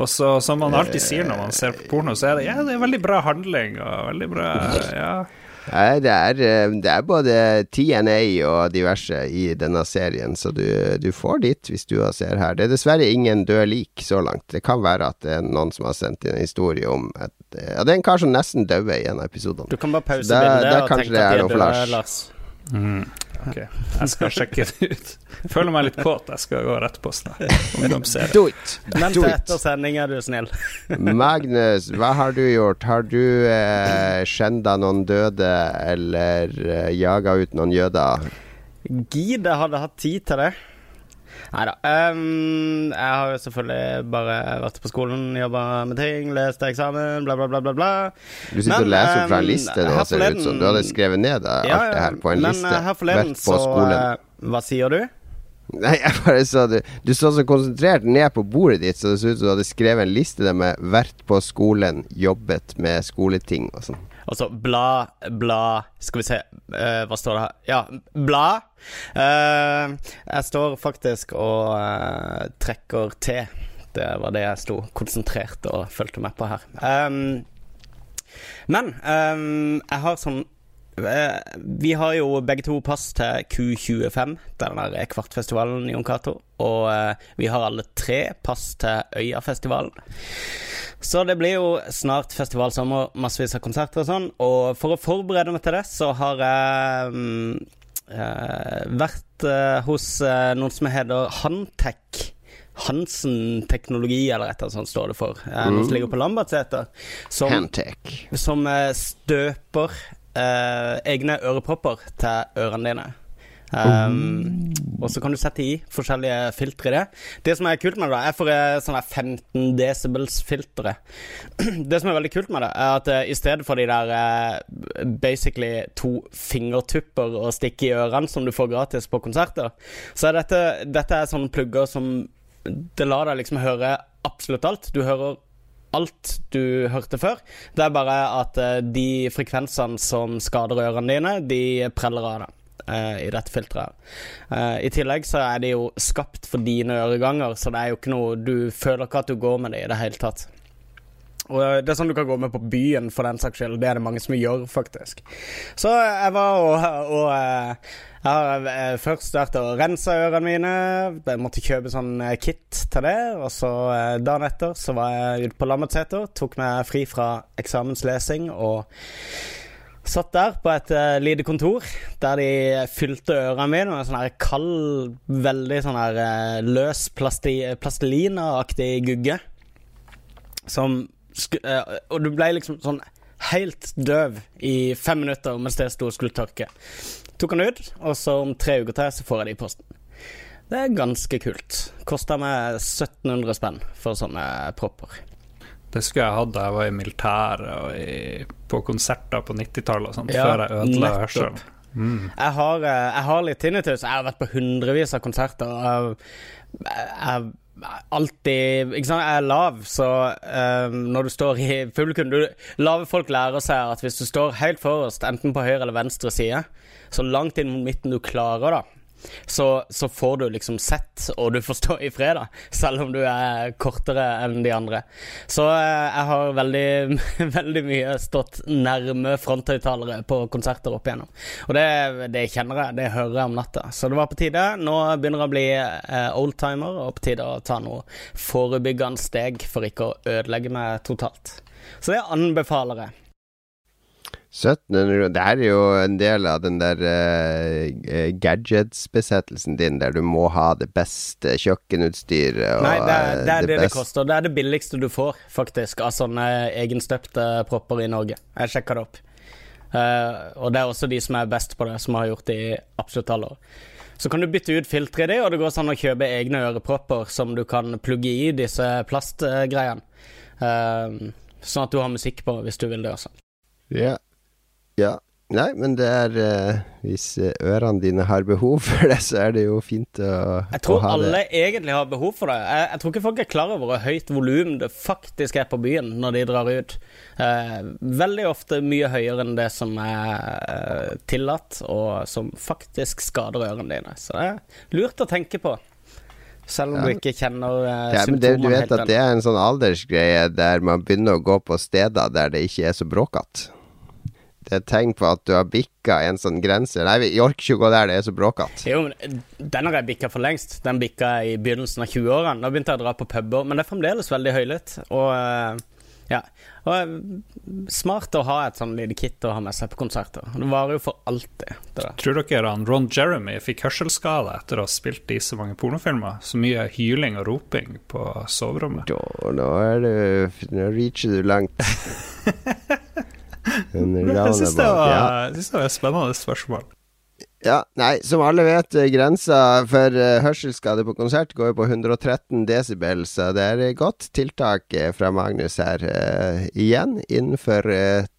Og så, som man alltid sier når man ser på porno, så er det, ja, det er veldig bra handling og veldig bra Ja. Nei, det er, eh, det er både TNA og diverse i denne serien, så du, du får dit hvis du ser her. Det er dessverre ingen død lik så langt. Det kan være at det er noen som har sendt inn en historie om et Ja, det er en kar som nesten døde i en av episodene. Du kan bare pause bildet og tenke tenke det at er de noe er for døde, Lars. Lars. Ok, jeg skal sjekke det ut. Føler meg litt kåt. Jeg skal gå rett på snart. Do it! Vent til it! etter sending, er du snill. [LAUGHS] Magnus, hva har du gjort? Har du eh, skjenda noen døde, eller eh, jaga ut noen jøder? Gide hadde hatt tid til det. Nei da. jeg har jo selvfølgelig bare vært på skolen, jobba med ting, lest eksamen, bla, bla, bla, bla. bla. Du sitter Men, og leser fra en eh, liste nå, ser det ut som. Du hadde skrevet ned alt alt det her på en men, liste. Men her forleden så skolen. eh, Hva sier du? Nei, jeg bare sa du Du så så konsentrert ned på bordet ditt, så det så ut som du hadde skrevet en liste der med 'vært på skolen', 'jobbet med skoleting' og sånn. Altså bla, bla Skal vi se, uh, hva står det her? Ja, bla. Uh, jeg står faktisk og uh, trekker T. Det var det jeg sto konsentrert og fulgte med på her. Um, men um, jeg har sånn Vi har jo begge to pass til Q25, den der Kvartfestivalen i Jon Cato. Og eh, vi har alle tre pass til Øyafestivalen. Så det blir jo snart festivalsommer, massevis av konserter og sånn. Og for å forberede meg til det, så har jeg um, uh, vært uh, hos uh, noen som heter Hantech. Hansen Teknologi, eller et eller annet sånt står det for. Mm. Noe som ligger på Lambertseter. Som, Handtech. som eh, støper eh, egne ørepropper til ørene dine. Um, Og så kan du sette i forskjellige filtre i det. Det som er kult med det, da, er for eh, sånne 15 decibels-filtre. [CLEARS THROAT] Det som er veldig kult med det, er at uh, i stedet for de der uh, basically to fingertupper å stikke i ørene som du får gratis på konserter, så er dette, dette er sånne plugger som Det lar deg liksom høre absolutt alt. Du hører alt du hørte før. Det er bare at eh, de frekvensene som skader ørene dine, de preller av deg. Uh, I dette filteret. Uh, I tillegg så er de jo skapt for dine øreganger, så det er jo ikke noe Du føler ikke at du går med det i det hele tatt. Og eh, Det er sånn du kan gå med på byen, for den saks skyld. Det er det mange som gjør, faktisk. Så jeg var og, og eh, Jeg har eh, først vært og rensa ørene mine. Jeg måtte kjøpe sånn eh, kit til det. Og så eh, dagen etter så var jeg ute på Lammetseter, tok meg fri fra eksamenslesing og Satt der på et lite kontor der de fylte ørene mine med sånn her kald, veldig sånn her eh, løs plasti plastelina-aktig gugge. Som eh, Og du ble liksom sånn helt døv i fem minutter mens det sto og skulle tørke. Tok han ut, og så om tre uker til så får jeg det i posten. Det er ganske kult. Kosta meg 1700 spenn for sånne propper. Det skulle jeg hatt da jeg var i militæret og i, på konserter på 90-tallet og sånt, Ja, før jeg ødela hørselen. Mm. Jeg har, eh, jeg har litt tinnitus. Jeg har vært på hundrevis av konserter. og Jeg, jeg alltid Ikke sant, jeg er lav, så um, når du står i publikum du, Lave folk lærer seg at hvis du står helt forrest, enten på høyre eller venstre side, så langt inn mot midten du klarer, da, så, så, får du liksom sett, og du får stå i fred, da, selv om du er kortere enn de andre. Så eh, jeg har veldig, [LAUGHS] veldig mye stått nærme fronthøyttalere på konserter opp igjennom. Og det, det, kjenner jeg, det hører jeg om natta. Så det var på tide. Nå begynner jeg å bli eh, oldtimer, og på tide å ta noe forebyggende steg for ikke å ødelegge meg totalt. Så det anbefaler jeg. 1700 Det her er jo en del av den der uh, gadgets-besettelsen din, der du må ha det beste kjøkkenutstyret Nei, det er det er det, det, det koster. Det er det billigste du får, faktisk, av sånne egenstøpte propper i Norge. Jeg sjekka det opp. Uh, og det er også de som er best på det, som har gjort det i absolutt alle år. Så kan du bytte ut filtre i det, og det går sånn å kjøpe egne ørepropper som du kan plugge i disse plastgreiene. Uh, sånn at du har musikk på hvis du vil det også. Ja, ja. Nei, men det er eh, Hvis eh, ørene dine har behov for det, så er det jo fint å, Jeg tror alle det. egentlig har behov for det. Jeg, jeg, tror ikke folk er klar over hvor høyt volum det faktisk er på byen når de drar ut. Eh, veldig ofte mye høyere enn det som er eh, tillatt, og som faktisk skader ørene dine. Så det er lurt å tenke på. Selv om ja. du ikke kjenner uh, ja, symptomene Du vet at det er en sånn aldersgreie der man begynner å gå på steder der det ikke er så bråkete det er tegn på at du har bikka en sånn grense. Nei, vi orker ikke å gå der, det er så bråkete. Jo, men den har jeg bikka for lengst. Den bikka i begynnelsen av 20-årene. Da begynte jeg å dra på puber, men det er fremdeles veldig høylytt. Og eh, ja. Og eh, smart å ha et sånn lite kit å ha med seg på konserter. Det varer jo for alltid. Det Tror dere han Ron Jeremy fikk hørselsskade etter å ha spilt i så mange pornofilmer? Så mye hyling og roping på soverommet? Da, nå er du Nå reacher du langt. [LAUGHS] jeg syns det, var, ja. det var et spennende spørsmål. Ja, nei, som alle vet, eh, grensa for uh, hørselsskade på konsert går jo på 113 desibel, så det er et godt tiltak uh, fra Magnus her. Uh, igjen innenfor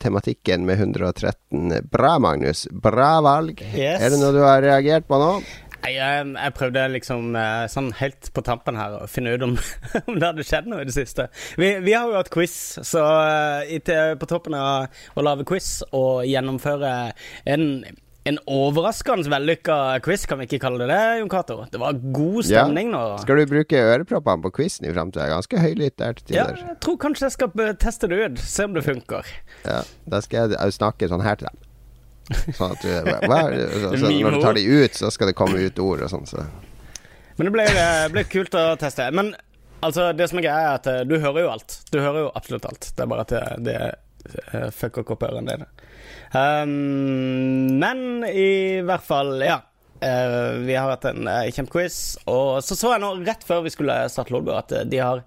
tematikken med 113. Bra, Magnus. Bra valg. Yes. Er det noe du har reagert på nå? Jeg, jeg, prøvde liksom eh, sånn helt på tampen her å finne ut om, [LAUGHS] om det hadde skjedd noe i det siste. Vi, vi har jo hatt quiz, så uh, på toppen av å lage quiz og gjennomføre en en overraskende vellykka quiz, kan vi ikke kalle det det, Jon Cato? Det var god stemning ja. nå. Skal du bruke øreproppene på quizen i framtida? Ganske høylytt der til tider. Ja, jeg tror kanskje jeg skal teste det ut, se om det funker. Ja, Da skal jeg snakke sånn her til dem. Sånn at du, hver, [LAUGHS] så, så når du tar de ut, så skal det komme ut ord og sånn. Så. Men det ble, ble, kult å teste. Men altså, det som er greia, er at eh, du hører jo alt. Du hører jo absolutt alt. Det er bare at det, det uh, fucker opp ørene dine. Um, men i hvert fall, ja. Uh, vi har hatt en uh, kjempequiz. Og så så jeg nå, rett før vi skulle starte Lolbua, at de har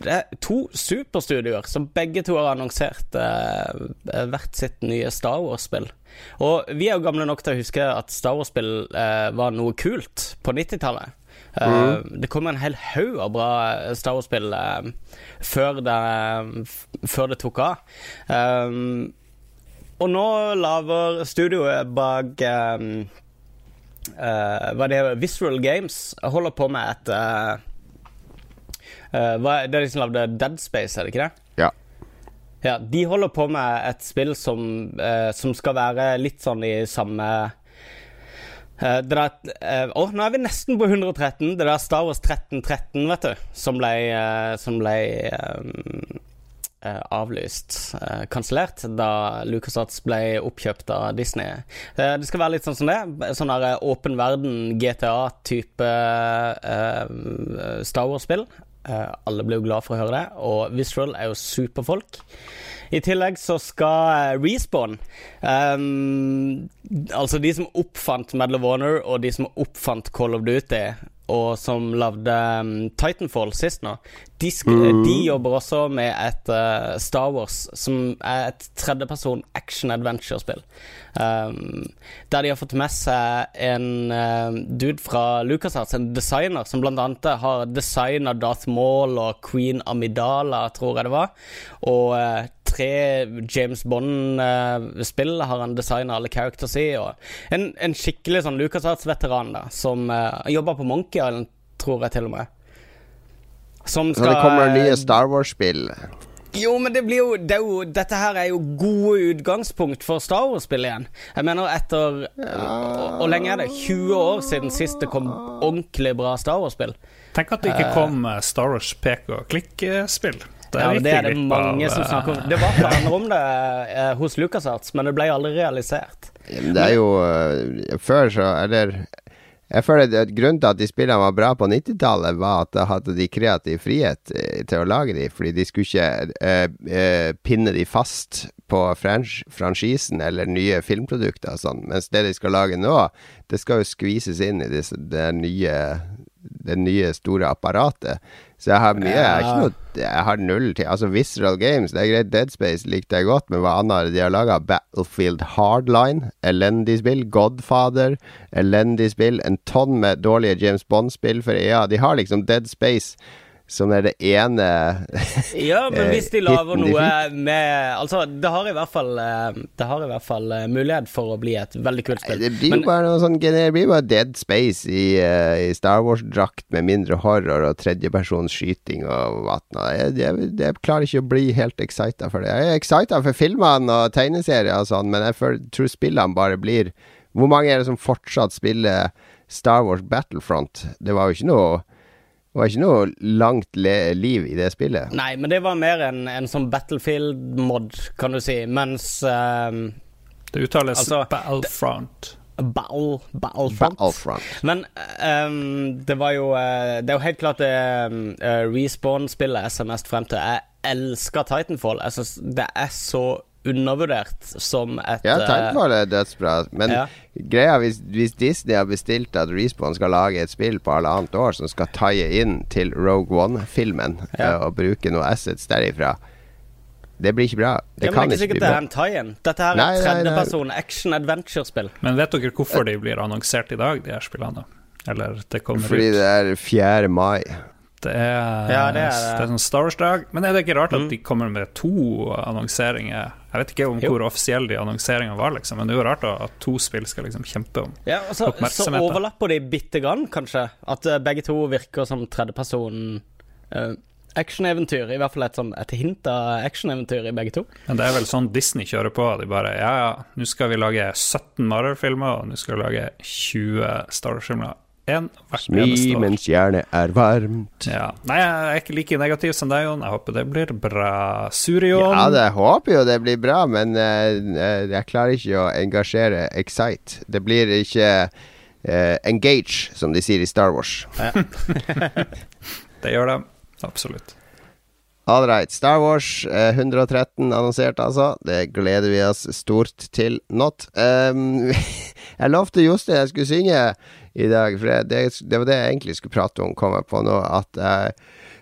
det er to superstudioer som begge to har annonsert eh, hvert sitt nye Star Wars-spill. Og vi er jo gamle nok til å huske at Star Wars-spill eh, var noe kult på 90-tallet. Uh, eh, mm. Det kom en hel haug av bra Star Wars-spill uh, før, før, det tok av. Um, og nå lager studioet bak um, uh, Hva det heter Visceral Games holder på med et Uh, det er de som lagde Dead Space, er det ikke det? Ja. ja. De holder på med et spill som, uh, som skal være litt sånn i samme uh, det der, uh, oh, nå er vi nesten på 113. Det der Star Wars 1313, vet du, som ble, som ble um, avlyst, uh, kansellert, da LucasArts ble oppkjøpt av Disney. Uh, det skal være litt sånn som det. Sånn der åpen verden, GTA-type uh, Star Wars-spill. Uh, alle ble jo glad for å høre det, og Visceral er jo superfolk. I tillegg så skal uh, Respawn um, Altså de som oppfant Medal of Honor, og de som oppfant Call of Duty, og som lagde um, Titanfall sist nå, de, mm. de, jobber også med et uh, Star Wars som er et tredjeperson action adventure-spill. Um, der de har fått med seg en uh, dude fra LucasArts, en designer, som blant annet har designa Darth Maul og Queen Amidala, tror jeg det var. Og uh, tre James Bond-spill har han designa alle characters i. Og en, en skikkelig sånn LucasArts-veteran da, som uh, jobber på Monkey Island, tror jeg til og med. Som Så det kommer nye Star Wars-spill. Jo, men det blir jo, det er jo Dette her er jo gode utgangspunkt for Star Wars-spill igjen. Jeg mener etter Hvor lenge er det? 20 år siden sist det kom ordentlig bra Star Wars-spill. Tenk at det ikke kom eh, Star Wars pek og klikk-spill. Ja, det er det mange av, som snakker om. Det var planer om det eh, hos LucasArts, men det ble aldri realisert. Det er jo uh, Før så Eller jeg føler at Grunnen til at de spillene var bra på 90-tallet, var at da hadde de kreativ frihet eh, til å lage de, fordi de skulle ikke eh, eh, pinne de fast på franch franchisen eller nye filmprodukter og sånn. Mens det de skal lage nå, det skal jo skvises inn i disse, det nye det nye store apparatet. Så jeg har mye Jeg, ikke noe, jeg har null til Altså Visceral Games, det er greit. Dead Space likte jeg godt, men hva annet er det de har laga? Battlefield Hardline, elendig spill. Godfather, elendig spill. En tonn med dårlige James Bond-spill for EA. De har liksom Dead Space som er det ene [LAUGHS] Ja, men hvis de [LAUGHS] lager noe med Altså, det har i hvert fall eh, Det har i hvert fall eh, mulighet for å bli et veldig kult spill. Det blir jo Men- bare noe sånn Det blir bare Dead Space i, eh, i Star Wars-drakt med mindre horror og tredjepersons skyting og vatna. Jeg, jeg, jeg klarer ikke å bli helt excita for det. Jeg er excita for filmene og tegneserier og sånn, men jeg føler, tror spillene bare blir Hvor mange er det som fortsatt spiller Star Wars Battlefront? Det var jo ikke noe det var ikke noe langt le liv i det spillet. Nei, men det var mer en, en sånn Battlefield-mod, kan du si, mens um, Det uttales Altså, Battlefront. Battle, Battlefront. Battlefront. Men um, det var jo uh, Det er jo helt klart det uh, Respawn-spillet jeg ser mest frem til. Jeg elsker Titanfall. Jeg synes det er så undervurdert som et Ja, eh, Titanfall er dødsbra, men Ja. greia hvis, hvis Disney har bestilt at Respawn skal lage et spill på halvannet år som skal tie inn til Rogue One-filmen Ja. eh, og bruke noe assets derifra Det blir ikke bra. Det ja, kan det er ikke ikke sikkert det er en tie-in. Dette her er tredjeperson action-adventure-spill. Men vet dere hvorfor de blir annonsert i dag, de her spillene? Eller det kommer Fordi ut? det er 4. mai. Det er, Ja, det det er sånn Star Wars-dag. Men er det ikke rart at Mm. de kommer med to annonseringer? Jeg vet ikke om Jo. hvor offisielle de annonseringene var, liksom, men det er jo rart at to spill skal liksom kjempe om Ja, altså, så, så overlapper de bitte grann, kanskje. At uh, begge to virker som tredjeperson uh, actioneventyr. I hvert fall et, sånn, et hint av actioneventyr i begge to. Men det er vel sånn Disney kjører på. De bare Ja, ja, nå skal vi lage 17 Marvel-filmer, og nå skal vi lage 20 Star Wars-filmer. Én hvert Smi eneste år. mens jernet er varmt. Ja. Nei, jeg er ikke like negativ som deg, Jon. Jeg håper det blir bra. Surion Ja, det jeg håper jo det blir bra, men eh, jeg klarer ikke å engasjere Excite. Det blir ikke uh, engage, som de sier i Star Wars. [LAUGHS] Det gjør de. Absolutt. All right. Star Wars eh, 113 annonsert, altså. Det gleder vi oss stort til. Not. Um, [LAUGHS] jeg lovte Jostein jeg skulle synge i dag, for det, det, det var det jeg egentlig skulle prate om, kom jeg på nå. At jeg,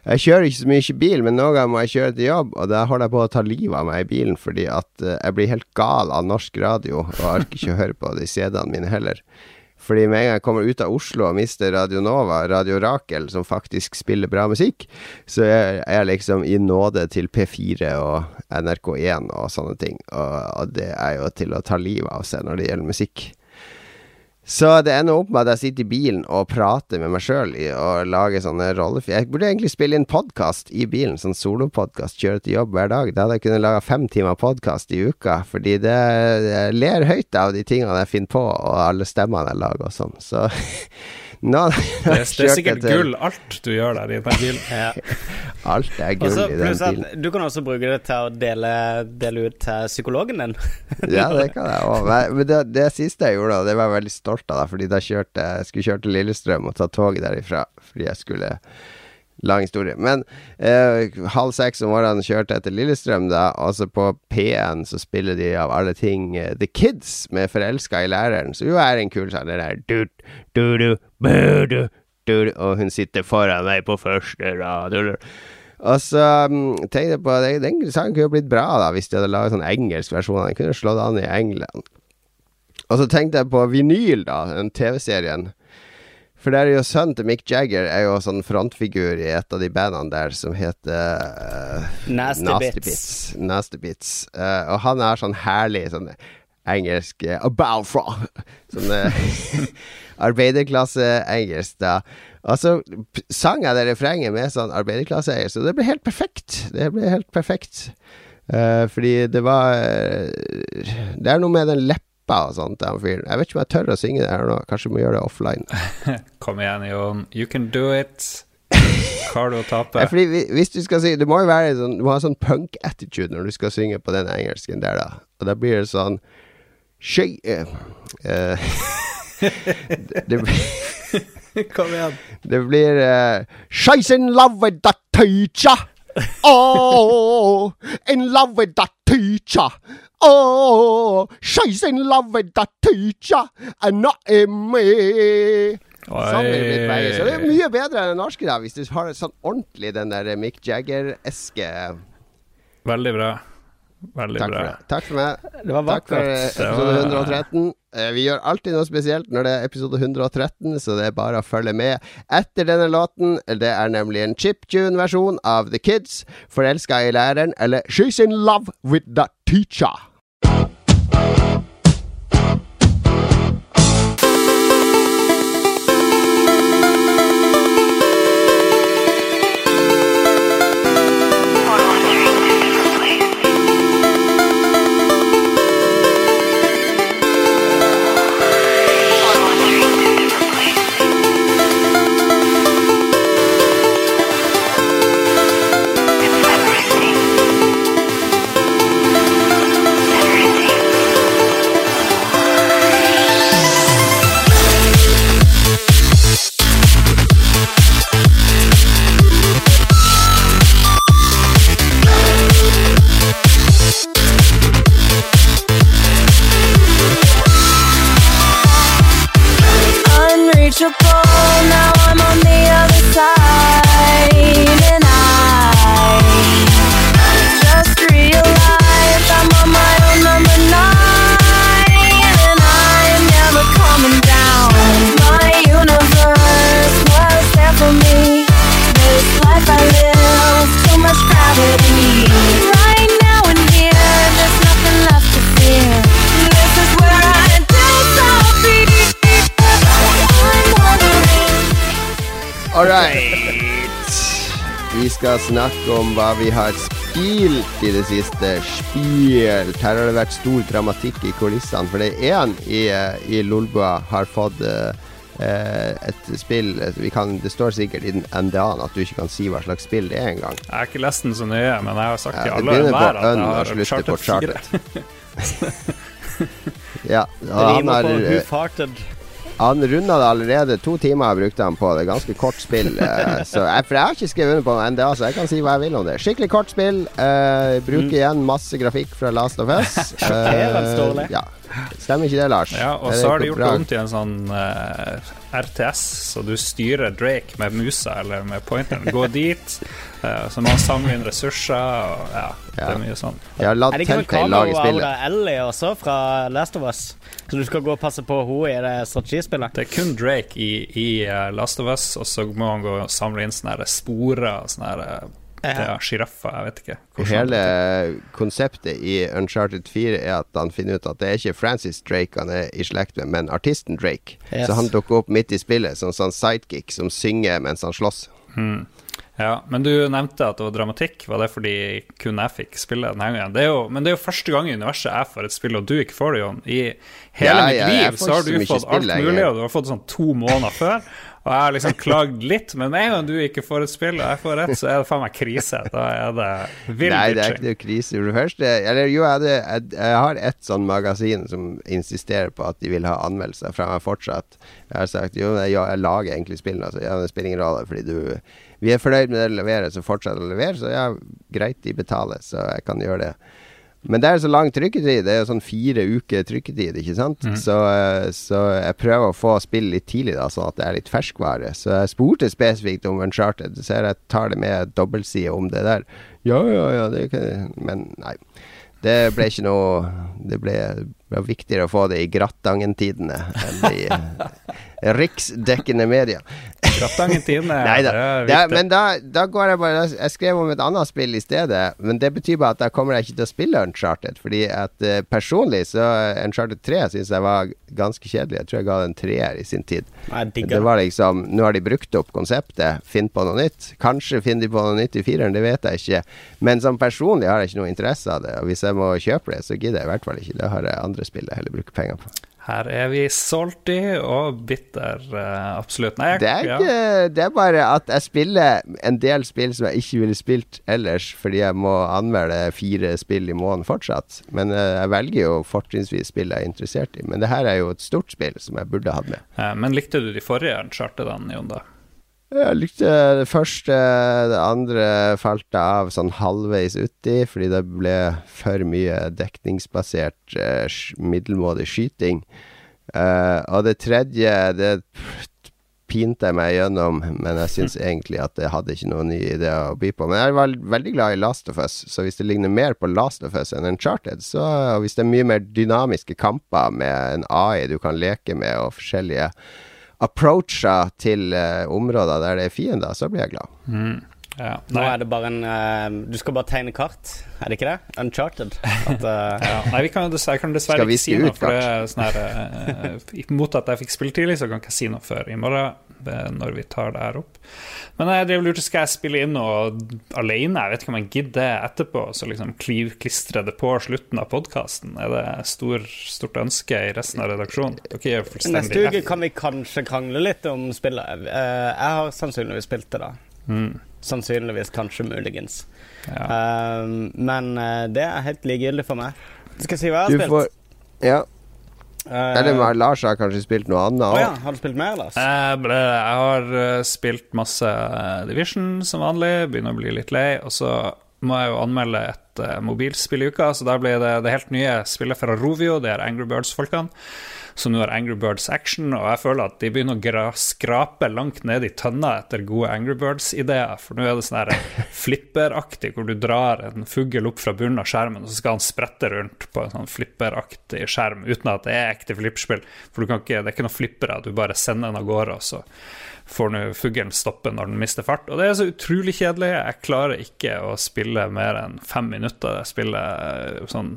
jeg kjører ikke så mye bil, men noen ganger må jeg kjøre til jobb, og da holder jeg på å ta livet av meg i bilen fordi at eh, jeg blir helt gal av norsk radio, og orker ikke å høre på de CD-ene mine heller. Fordi med en gang jeg kommer ut av Oslo og mister Radio Nova, Radio Rakel, som faktisk spiller bra musikk, så er jeg liksom i nåde til P4 og NRK1 og sånne ting. Og, og det er jo til å ta livet av seg når det gjelder musikk. Så det ender opp med at jeg sitter i bilen og prater med meg sjøl og lager sånne rollefilmer. Jeg burde egentlig spille inn podkast i bilen, sånn solopodkast, kjøre til jobb hver dag. Da hadde jeg kunnet lage fem timer podkast i uka, fordi det ler høyt av de tingene jeg finner på, og alle stemmene jeg lager og sånn. Så [LAUGHS] [LAUGHS] nå Det det er sikkert gull, alt du gjør der i den bilen. [LAUGHS] Ja. Alt er gull også, i den bilen. du kan også bruke det til å dele, dele ut til psykologen din. [LAUGHS] Ja, det kan jeg òg. Men det, det siste jeg gjorde, det var jeg veldig stolt av, fordi da kjørte jeg skulle kjøre til Lillestrøm og ta toget derifra fordi jeg skulle Lang historie. Men eh, halv seks om morgenen kjørte jeg til Lillestrøm, da. Altså på P1 så spiller de av alle ting eh, The Kids med 'Forelska i læreren', som jo er en kul. Den der du, du, du, du, du, Og hun sitter foran meg på første rad. Og så um, tenkte jeg på at Den sangen kunne jo blitt bra da hvis de hadde laget sånn engelsk versjon. Den kunne slått an i England. Og så tenkte jeg på vinyl, da, den TV-serien. For der er jo sønnen til Mick Jagger er jo sånn frontfigur i et av de bandene der som heter uh, Nasty Bits. Nasty Bits. Uh, og han er sånn herlig sånn engelsk uh, about fra. [LAUGHS] Sånn [LAUGHS] arbeiderklasse-engelsk, da. Og så sang jeg det refrenget med sånn arbeiderklasse-engelsk, og det ble helt perfekt. Det ble helt perfekt. Uh, fordi det var Det er noe med den leppa og sånt, den fyren. Jeg vet ikke om jeg tør å synge det her nå. Kanskje vi må gjøre det offline. [LAUGHS] Kom igjen, Jon. You can do it. Hva har du å tape? [LAUGHS] Fordi hvis du skal si Du må jo være sånn Du må ha sånn punk-attitude når du skal synge på den engelsken der, da. Og da blir det sånn Sky... uh, eh, [LAUGHS] det, det, Kom igjen. det blir uh, She's in love with the teacher. Oh, in love with that teacher. Oh, she's in love with that teacher, and not in me. Sånn det på det er mye bedre enn det norske, da, hvis du har sånn ordentlig den der Mick Jagger-eske. Veldig bra. Veldig Takk for det. Takk for meg. Det var Takk for vakkert. eh, episode 113. Eh, Vi gjør alltid noe spesielt når det er episode 113, så det er bare å følge med etter denne låten. Det er nemlig en chiptune-versjon av The Kids, 'Forelska i læreren', eller 'She's in love with the teacher'. Right. Vi skal snakke om hva vi har spilt i det siste. Spilt. Her har det vært stor dramatikk i kulissene. For det er én i, i Lolbua har fått eh, et spill eh, vi kan, Det står sikkert i den NDA-en at du ikke kan si hva slags spill det er engang. Jeg har ikke lest den så nøye, men jeg har sagt Ja, til det alle og enhver at jeg har Charted 4. [LAUGHS] Ja, han har Han runda det allerede. To timer jeg brukte han på det. Ganske kort spill. eh, [LAUGHS] så jeg, for jeg har ikke skrevet under på NDA, så jeg kan si hva jeg vil om det. Skikkelig kort spill. Uh, bruker igjen masse grafikk fra Last of Us. [LAUGHS] uh, ja. Stemmer ikke det, Lars? Ja, og så har de gjort det om til en sånn eh, RTS, så du styrer Drake med musa eller med pointeren. Gå dit, [LAUGHS] eh, så man han inn ressurser, og ja, det er mye sånn. Jeg har latt Er det ikke Telltale lage spillet. Aura Ellie også fra Last of Us? Så du skal gå og passe på henne i det strategispillet? Det er kun Drake i, i eh, Last of Us, og så må han gå og samle inn sånne sporer og sånne ja, sjiraffer, jeg vet ikke. Hele konseptet i Uncharted 4 er at han finner ut at det er ikke Francis Drake han er i slekt med, men artisten Drake. Yes. Så han dukker opp midt i spillet som sånn sidekick som synger mens han slåss. Mm. Ja, men du nevnte at det var dramatikk. Var det fordi kun jeg fikk spille denne gangen? Det jo, men det er jo første gang i universet jeg får et spill, og du ikke får det, Jon. I hele Ja, mitt ja, liv så har du fått alt lenger. mulig, og du har fått sånn to måneder før. Og jeg har liksom klagd litt, men med en gang du ikke får et spill, og jeg får et, så er det faen meg krise. Da er det vill Nei, det er ikke noe krise. For det første Eller jo, jeg, hadde, jeg, jeg har et sånn magasin som insisterer på at de vil ha anmeldelser fra meg fortsatt. Jeg har sagt jo, jeg, jeg lager egentlig spillene. Altså, det spiller ingen rolle, fordi du Vi er fornøyd med det de leverer, så fortsett å levere. Så ja, greit, de betaler, så jeg kan gjøre det. Men det er så lang trykketid. Det er jo sånn fire uker trykketid, ikke sant. Så, eh, så jeg prøver å få spill litt tidlig, da, sånn at det er litt ferskvare. Så jeg spurte spesifikt om Uncharted. Så jeg tar det med dobbeltside om det der. Ja, ja, ja, Men nei. Det ble ikke noe Det ble, ble viktigere å få det i Gratangen-tidene enn i [LAUGHS] riksdekkende media. Det er Det er, viktig. men da, da går jeg bare Jeg skrev om et annet spill i stedet, men det betyr bare at da kommer jeg ikke til å spille Uncharted. Fordi at uh, personlig så Uncharted 3 syns jeg var ganske kjedelig. Jeg tror jeg ga den en treer i sin tid. Nei, Det det. var liksom Nå har de brukt opp konseptet. Finn på noe nytt. Kanskje finner de på noe nytt i fireren, det vet jeg ikke. Men som personlig har jeg ikke noe interesse av det. Og hvis jeg må kjøpe det, så gidder jeg i hvert fall ikke. Da har jeg andre spill jeg heller bruker penger på. Her er vi salty og bitter, eh, absolutt. Nei, Det er, ja. det er bare at jeg spiller en del spill som jeg ikke ville spilt ellers, fordi jeg må anmelde fire spill i måneden fortsatt. Men eh, jeg velger jo fortrinnsvis spill jeg er interessert i. Men det her er jo et stort spill som jeg burde hatt med. Eh, Men likte du de forrige charterne, Jon? da? Jeg likte det første, det andre falt av sånn halvveis uti, fordi det ble for mye dekningsbasert eh, middelmådig skyting. Eh, og det tredje, det pinte jeg meg gjennom, men jeg syns [LAUGHS] egentlig at jeg hadde ikke noen nye ideer å by på. Men jeg var veldig glad i Last of Us, så hvis det ligner mer på Last of Us enn Uncharted, så og hvis det er mye mer dynamiske kamper med en AI du kan leke med, og forskjellige approacher til uh, områder der det er fiender, så blir jeg glad. Ja. Nå er det bare en uh, Du skal bare tegne kart, er det ikke det? Uncharted. At, uh, [LAUGHS] ja. Nei, vi kan jeg kan dessverre ikke si noe, ut for det er sånn her uh, Mot at jeg fikk spille tidlig, så kan jeg ikke si noe før i morgen, når vi tar det her opp. Men jeg drev lurte, skal jeg spille inn noe alene? Jeg vet ikke om jeg gidder etterpå, så liksom kliv, klistre det på slutten av podkasten. Er det stor, stort ønske i resten av redaksjonen? Dere er fullstendig Neste uke kan vi kanskje krangle litt om spillet. Eh, jeg har sannsynligvis spilt det, da. Mm. Sannsynligvis, kanskje, muligens. Ja. Eh, men eh, det er helt likegyldig for meg. Skal jeg si hva jeg Du har får spilt? Ja. Uh, Eller Lars har kanskje spilt noe annet òg. Oh, ja, har du spilt mer, Lars? Jeg, ble, jeg har eh, spilt masse eh, Division som vanlig, begynner å bli litt lei. Og så må jeg jo anmelde et uh, mobilspill i uka, så da blir det det helt nye spillet fra Rovio, det er Angry Birds-folkene. Som nå har Angry Birds Action, og jeg føler at de begynner å skrape langt ned i tønna etter gode Angry Birds-ideer. For nå er det sånn flipperaktig, hvor du drar en fugl opp fra bunnen av skjermen, og så skal han sprette rundt på en sånn flipperaktig skjerm, uten at det er ekte flipperspill. For ikke, det er ikke noen flippere, du bare sender den av gårde, og så får nå fuglen stoppe når den mister fart. Og det er så utrolig kjedelig. Jeg klarer ikke å spille mer enn fem minutter. Jeg spiller eh, sånn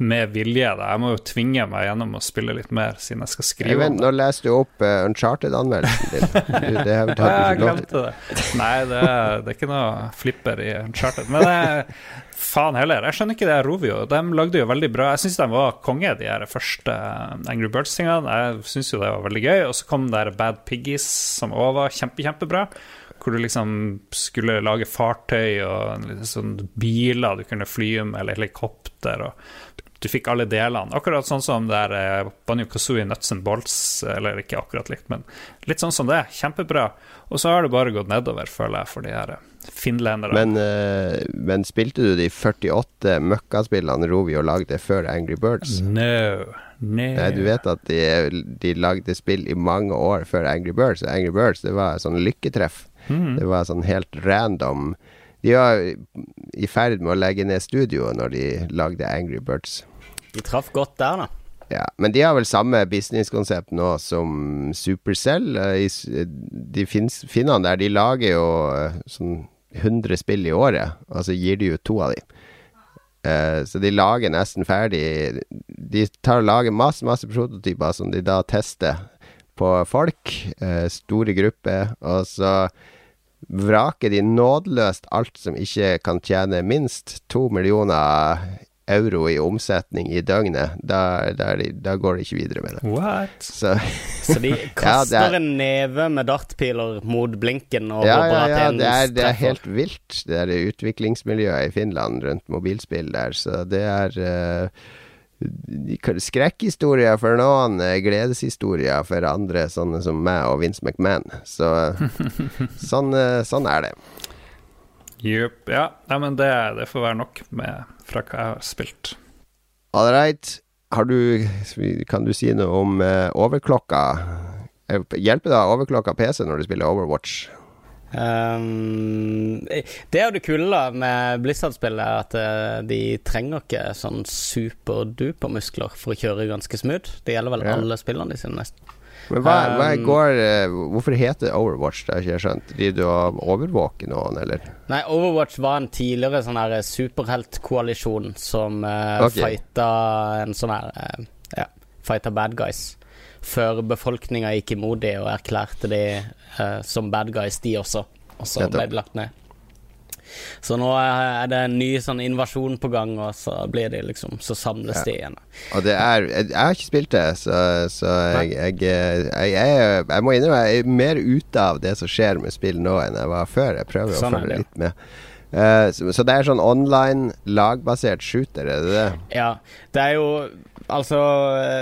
med vilje. Da. Jeg må jo tvinge meg gjennom å spille litt mer, siden jeg skal skrive om det. nå leste du opp uh, Uncharted-anmeldelsen din. Det har tatt jeg glemte det. Nei, det er, det er ikke noe flipper i Uncharted. Men det, faen heller. Jeg skjønner ikke det Rovio. De lagde jo veldig bra Jeg syns de var konge, de her første Angry Birds-tingene. Jeg syns jo det var veldig gøy. Og så kom der Bad Piggies, som òg var kjempe, kjempebra. Hvor du liksom skulle lage fartøy og sånn biler du kunne fly med, eller helikopter. og du fikk alle delene. Akkurat sånn som det er eh, Banjo Kazooie Nuts and Bolts, eller ikke akkurat likt, men litt sånn som det. Kjempebra. Og så har det bare gått nedover, føler jeg, for de her eh, finlenderne. Men, eh, men spilte du de 48 møkkaspillene Rovio lagde før Angry Birds? No, no. Nei, du vet at de, de lagde spill i mange år før Angry Birds. Og Angry Birds det var sånn lykketreff. Mm. Det var sånn helt random. De var i ferd med å legge ned studioet når de lagde Angry Birds. De traff godt der, da. Ja, Men de har vel samme businesskonsept nå som Supercell. Eh, s- De finnene der, de lager jo eh, sånn 100 spill i året, og så gir de ut to av de. Eh, så de lager nesten ferdig De tar og lager masse, masse prototyper som de da tester på folk, eh, store grupper, og så vraker de nådeløst alt som ikke kan tjene minst to millioner euro i omsetning i døgnet. Da, da, er da går de ikke videre med det. What? Så [LAUGHS] Så de [LAUGHS] kaster ja, er- en neve med dartpiler mot blinken og ja, håper ja, at ja, en det er, det er helt vilt, det der utviklingsmiljøet i Finland rundt mobilspill der. Så det er uh, skrekkhistorier for noen, eh, gledeshistorier for andre, sånne som meg og Vince McMahon. Så [LAUGHS] sånn, eh, sånn er det. Yep, Ja, nei, men det, det får være nok med fra hva jeg har spilt. All right. Har du Kan du si noe om uh, overklokka? Hjelper det å overklokke overklokka PC når du spiller Overwatch? Um, det er jo det kule da med Blizzard-spillet, at eh, de trenger ikke sånn superduper muskler for å kjøre ganske smooth. Det gjelder vel Ja. alle spillene de sine, nesten. Men hva, hva Um, går eh, Hvorfor heter det Overwatch? Det har ikke jeg skjønt. Driver du og overvåker noen, eller? Nei, Overwatch var en tidligere sånn her superheltkoalisjon som uh, okay. fighta en sånn her uh, Ja, fighta bad guys. Før befolkninga gikk imot dem og erklærte de uh, som bad guys, de også. Og så ble de lagt ned. Så nå er det en ny sånn invasjon på gang, og så blir de liksom Så samles Ja. de igjen. Og det er Jeg, har ikke spilt det, så, så jeg, jeg, jeg, jeg, må innrømme jeg er mer ute av det som skjer med spill nå enn jeg var før. Jeg prøver Sånn å følge litt med. Uh, så, så det er sånn online, lagbasert shooter, er det det? Ja, det er jo Altså,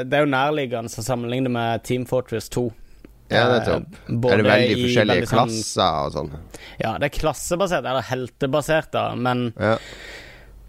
det er jo nærliggende å sammenligne med Team Fortress 2. Ja, Eh, nettopp. både Er det veldig i forskjellige veldig sånn- klasser og sånn? Ja, det er klassebasert, eller heltebasert, da, men Ja.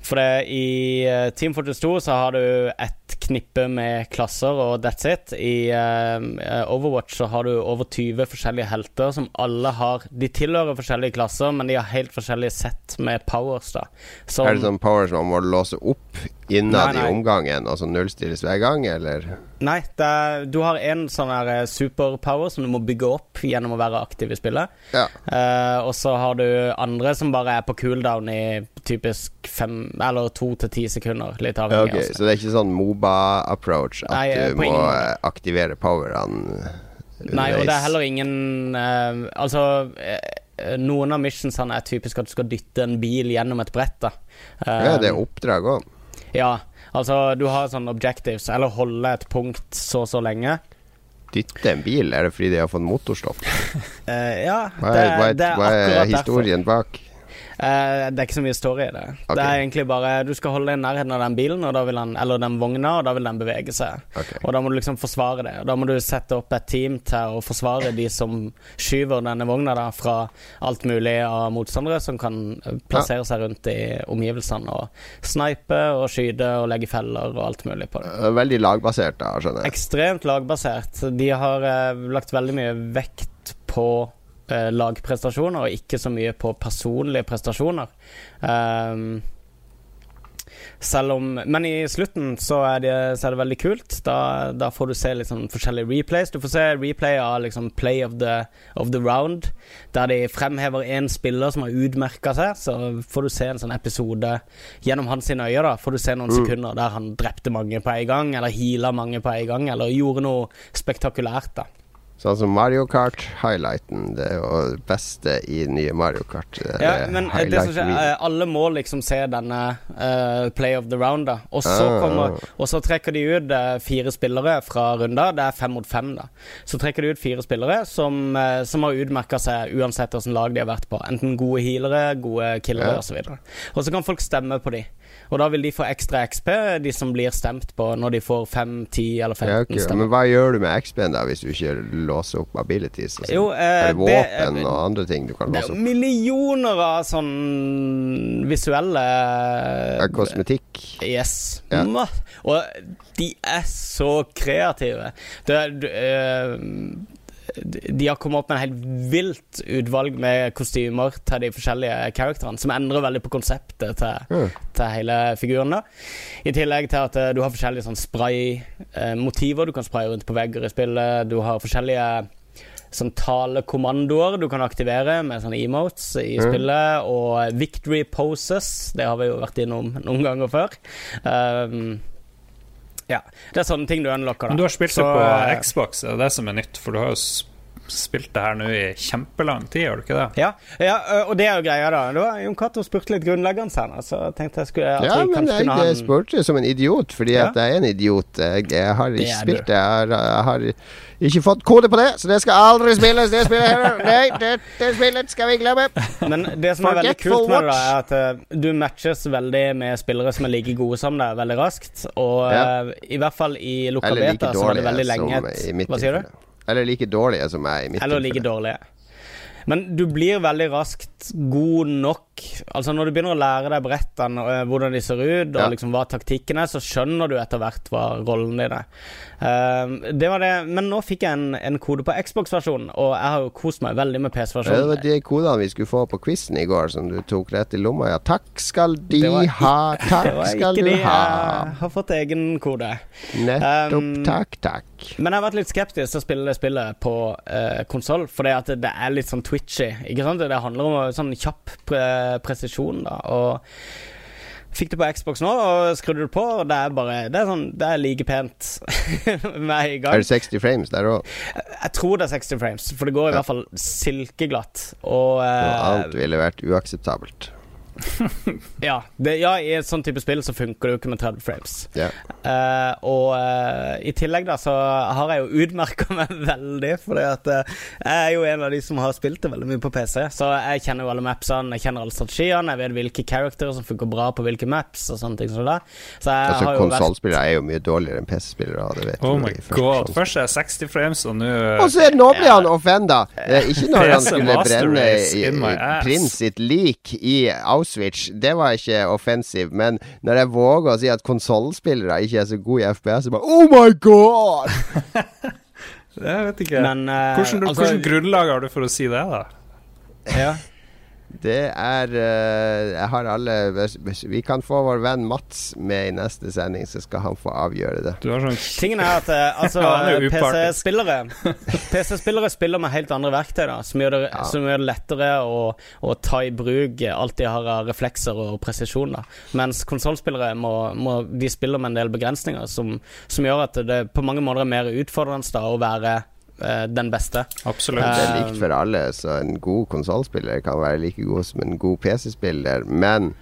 For det, i eh, Team Fortress 2 så har du ett knippe med klasser, og that's it. I uh, Overwatch så har du over 20 forskjellige helter som alle har De tilhører forskjellige klasser, men de har helt forskjellige sett med powers, da. Som, Er det sånn powers man må låse opp innad i omgangen, og så nullstilles hver gang, eller? Nei, det er, du har en sånn her eh, superpower som du må bygge opp gjennom å være aktiv i spillet. Ja. Uh, og så har du andre som bare er på cooldown i typisk fem eller to til ti sekunder. Litt Ja, avhengig. ok, altså. Så det er ikke sånn Moba-approach at Nei, eh, du må ingen aktivere powerne Nei, og det er heller ingen uh, Altså eh, noen av missionsene er typisk at du skal dytte en bil gjennom et brett. da Ja, det er oppdrag òg. ja, altså du har sånne objectives, eller holde et punkt så og så lenge. Dytte en bil, er det fordi de har fått motorstopp? [LAUGHS] Ja, Hva er, hva er, det er hva er historien derfor. historien bak? Eh, det er ikke så mye story i det. Okay. Det er egentlig bare Du skal holde deg i nærheten av den bilen den, eller den vogna, og da vil den bevege seg. Okay. Og da må du liksom forsvare det. Da må du sette opp et team til å forsvare de som skyver denne vogna da fra alt mulig av motstandere som kan eh, plassere seg rundt i omgivelsene og snipe og skyte og legge feller og alt mulig på det. Eh, Veldig lagbasert, da, skjønner jeg. Ekstremt lagbasert. De har uh, lagt veldig mye vekt på eh, lagprestasjoner, og ikke så mye på personlige prestasjoner. Um, selv om Men i slutten så er det, så er det veldig kult. Da, da får du se sånn forskjellige replays. Du får se replay av liksom play of the, of the round, der de fremhever én spiller som har utmerka seg. Så får du se en sånn episode gjennom hans øyne. da Får du se noen sekunder der han drepte mange på en gang, eller heala mange på en gang, eller gjorde noe spektakulært. da Sånn som Mario Kart-highlighten. Det er jo det beste i nye Mario Kart. Er Ja, men eh, det som skjer, eh, alle må liksom se denne uh, Play of the Round, da. Og så, Ah. kommer, og så trekker de ut eh, fire spillere fra runda. Det er fem mot fem, da. Så trekker de ut fire spillere som, som har utmerka seg uansett hvilket lag de har vært på. Enten gode healere, gode killere Ja. osv. Og så kan folk stemme på de. Og da vil de få ekstra XP, de som blir stemt på når de får 5, 10 eller Ja, 15 stemmer. Men hva gjør du med XP-en da, hvis du ikke låser opp abilities? Altså? Jo, er eh, det det- våpen og andre ting du kan Det er millioner av sånn visuelle Er kosmetikk? Yes. Ja. Og de er så kreative. Det, er- du, eh, de har kommet opp med en helt vilt utvalg med kostymer til de forskjellige karakterene, som endrer veldig på konseptet til, mm. til hele figuren. da. I tillegg til at eh, du har forskjellige sånn spray-motiver. du kan spraye rundt på vegger i spillet. Du har forskjellige sånn talekommandoer du kan aktivere med sånne emotes i Mm. spillet, og victory poses. Det har vi jo vært innom noen ganger før. Um, ja. Det er sånne ting du unlocker. da. Men du har spilt Så, det på Xbox, Xbox, er det det som er nytt? For du har jo spilt det her nå i kjempelang tid, gjør du ikke det? Ja, ja, og det er jo greia, da. Det var Jon Cato spurte litt grunnleggende her, så jeg tenkte jeg skulle at Ja, jeg men jeg, jeg spurte som en idiot, fordi Ja. at jeg er en idiot. Jeg, jeg har ikke det spilt det. Jeg har, jeg har ikke fått kode på det, så det skal aldri spilles. Det spillet her [LAUGHS] Nei, det, det spillet skal vi glemme. Men det som er veldig kult med det, da, er at du matches veldig med spillere som er like gode som deg, veldig raskt. Og Ja. i hvert fall i lukka beta like så var det veldig lenge et Hva sier du? Eller like dårlige som meg Eller like dårlige. Men du blir veldig raskt god nok Altså Når du begynner å lære deg brettene, eh, hvordan de ser ut, og Ja. liksom hva taktikken er, så skjønner du etter hvert hva rollen din er. Uh, det var det. Men nå fikk jeg en, en kode på Xbox-versjonen, og jeg har jo kost meg veldig med PC-versjonen. Det var de kodene vi skulle få på quizen i går, som du tok rett i lomma. Ja, takk skal de var ha, [LAUGHS] takk skal du de ha. jeg har fått egen kode. Nettopp, Um, takk, takk. Men jeg har vært litt skeptisk til å spille det spillet på uh, konsoll, fordi at det er litt sånn twitchy. Ikke sant? Det handler om sånn kjapp pre presisjon, da. Og fikk det på Xbox nå, og skrudde det på, og det er bare Det er, sånn, det er like pent [LAUGHS] med en gang. Er det 60 frames der òg? Jeg tror det er 60 frames, for det går i Ja. hvert fall silkeglatt. Og eh, annet ville vært uakseptabelt. [LAUGHS] ja, det, ja, i et sånt type spill så funker det jo ikke med 30 frames. Yeah. Uh, og uh, i tillegg da så har jeg jo utmerka [LAUGHS] meg veldig, fordi at uh, jeg er jo en av de som har spilt det veldig mye på PC. Så jeg kjenner jo alle mapsene, jeg kjenner alle strategiene, jeg vet hvilke charactere som funker bra på hvilke maps og sånne ting som det. Så jeg Altså, har jo vært er jo mye dårligere enn PC-spillere. Oh my god. Først er det 60 frames, og nå Og så er- nå blir han offenda! Eh, ikke når han [LAUGHS] skulle brenne i, i prins sitt lik i Auschwitz. Det var ikke offensive, Men når jeg våger å si at konsollspillere ikke er så gode i FPS, så bare Oh my god! [LAUGHS] det vet ikke. Men uh, hvordan, altså, hvordan grunnlag har du for å si det, da? ja. Det er eh, Jeg har alle Vi kan få vår venn Mats med i neste sending, så skal han få avgjøre det. Du har sånn Tingen er at eh, [LAUGHS] altså, er. PC-spillere [LAUGHS] PC-spillere spiller med helt andre verktøy, da som gjør det, Ja. som gjør det lettere å, å ta i bruk alt de har av reflekser og presisjon. da Mens konsollspillere må, må De spiller med en del begrensninger som, som gjør at det på mange måter er mer utfordrende da å være eh, den beste. Absolutt. Det er Eh, likt for alle, så en god konsollspiller kan være like god som en god PC-spiller. Men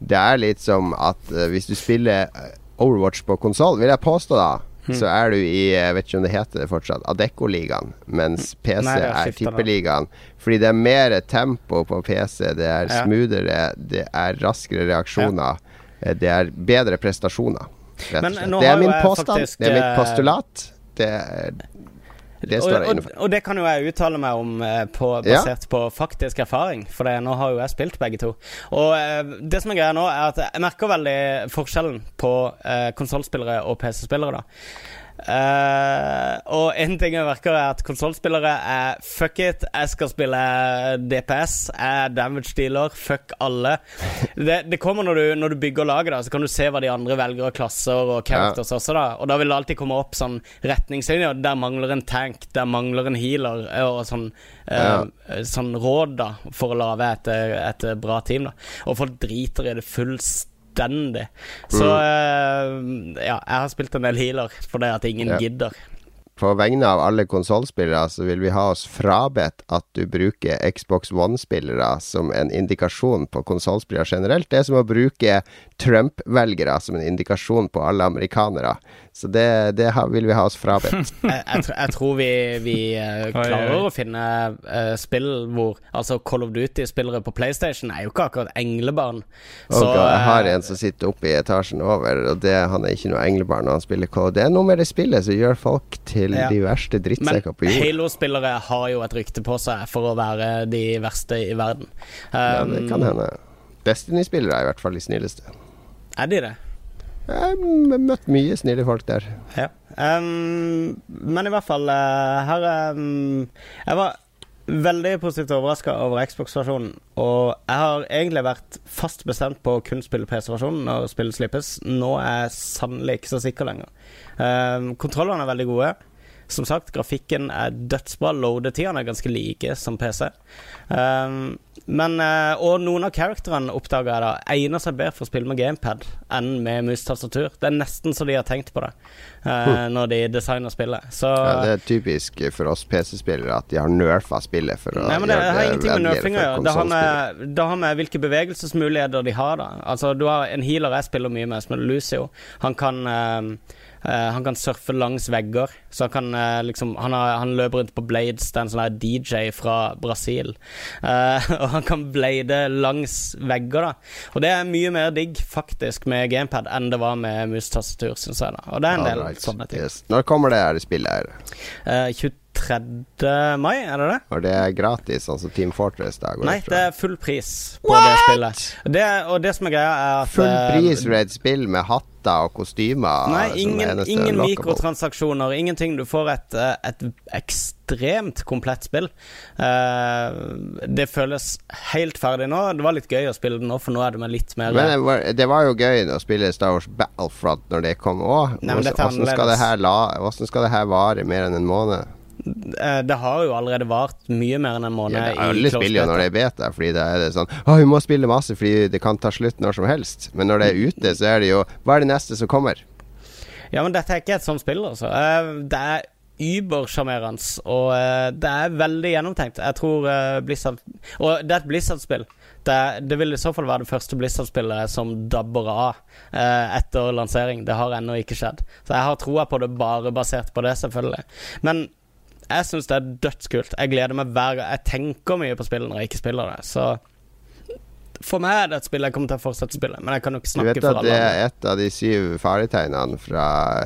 det er litt som at eh, hvis du spiller eh, Overwatch på konsoll, vil jeg påstå, da, mm. så er du i Jeg vet ikke om det heter det fortsatt Adecco-ligaen, mens PC Nei, er nå. tippeligaen. Fordi det er mer tempo på PC, det er Ja. smoothere, det er raskere reaksjoner, ja. det er bedre prestasjoner. Rett og slett. Det er min påstand, faktisk, det er mitt eh, postulat. Det, er- det står og, inne for. og, og det kan jo jeg uttale meg om på, basert Ja. på faktisk erfaring, for det, nå har jo jeg spilt begge to. Og eh, det som er greia nå, er at jeg merker veldig forskjellen på uh, konsollspillere og PC-spillere, da. Eh, og en ting jeg merker, er at konsollspillere er fuck it, jeg skal spille DPS, jeg er damage dealer, fuck alle. Det, det kommer når du, når du bygger laget, da, så kan du se hva de andre velger av klasser og characters også, da. Og da vil det alltid komme opp sånn retningslinjer. Der mangler en tank, der mangler en healer, og sånn, eh, sånn råd, da, for å lage et, et bra team, da. Og folk driter i det fullstendig. Så eh, ja, jeg har spilt en del healer fordi at ingen Ja. gidder. På vegne av alle konsollspillere så vil vi ha oss frabedt at du bruker Xbox One-spillere som en indikasjon på konsollspillere generelt. Det er som å bruke Trump-velgere som en indikasjon på alle amerikanere. Så det, det vil vi ha oss frabedt. [LAUGHS] jeg, jeg, jeg tror vi, vi eh, klarer å finne uh, spill hvor Altså Call of Duty-spillere på PlayStation er jo ikke akkurat englebarn. Og jeg har eh, en som sitter oppe i etasjen over, og det, han er ikke noe englebarn når han spiller Call. Det er noe med det spillet som gjør folk til Ja. de verste drittsekker på jord. Halo-spillere har jo et rykte på seg for å være de verste i verden. Ja, det kan Um, hende. Destiny-spillere er i hvert fall de snilleste. Er de det? Jeg har møtt mye snille folk der. Ja. Um, men i hvert fall uh, her um, Jeg var veldig positivt overraska over Xbox-versjonen. Og jeg har egentlig vært fast bestemt på å kun spille PC-versjonen når spillet slippes. Nå er jeg sannelig ikke så sikker lenger. Um, kontrollene er veldig gode. Som sagt, grafikken er dødsbra. Loadetidene er ganske like som PC. Um, men, eh, og noen av characterene oppdaga jeg da egner seg bedre for å spille med gamepad enn med mus-tastatur. Det er nesten så de har tenkt på det eh, når de designer spillet. Så Ja, det er typisk for oss PC-spillere at de har nerfa spillet for å Nei, men det har ingenting med nerfing å gjøre. Det har med, det har med hvilke bevegelsesmuligheter de har. da Altså Du har en healer jeg spiller mye med, som er Lucio. Han kan eh, eh, Han kan surfe langs vegger. Så han kan uh, liksom han, har, han løper rundt på Blades, det er en sånn DJ fra Brasil. Uh, [LAUGHS] og han kan blade langs vegger, da. Og det er mye mer digg, faktisk, med gamepad enn det var med mus-tastatur, syns jeg. da Og det er en del right. sånne ting. yes. Når kommer det her spillet her? Eh, 3. mai, er det det? Og det er gratis, altså Team Fortress. da går Nei, det er full pris på det spillet. Det, og det som er greia, er at Full eh, pris for et spill med hatter og kostymer. Nei, ingen, ingen mikrotransaksjoner, ingenting. Du får et, eh, et ekstremt komplett spill. Uh, det føles helt ferdig nå. Det var litt gøy å spille det nå, for nå er det med litt mer Men det var, det var jo gøy å spille Star Wars Battlefront når det kom òg. Hvordan skal det her vare mer enn en måned? Eh, Det har jo allerede vart mye mer enn en måned. Ja, det- alle spiller jo når det er beta, fordi da er det sånn Å, vi må spille masse fordi det kan ta slutt når som helst. Men når det er ute, så er det jo Hva er det neste som kommer? Ja, men dette er ikke et sånt spill, altså. Eh, Det er übersjarmerende, og eh, det er veldig gjennomtenkt. Jeg tror Blizzard Og det er et Blizzard-spill. Det, det vil i så fall være det første Blizzard-spillet som dabber av etter lansering. Det har ennå ikke skjedd. Så jeg har troa på det bare basert på det, selvfølgelig. Men jeg syns det er dødskult. Jeg gleder meg hver gang. Jeg tenker mye på spillet når jeg ikke spiller det, så for meg er det et spill jeg kommer til å fortsette å spille, men jeg kan jo ikke Du vet at alle det andre. er et av de syv faretegnene fra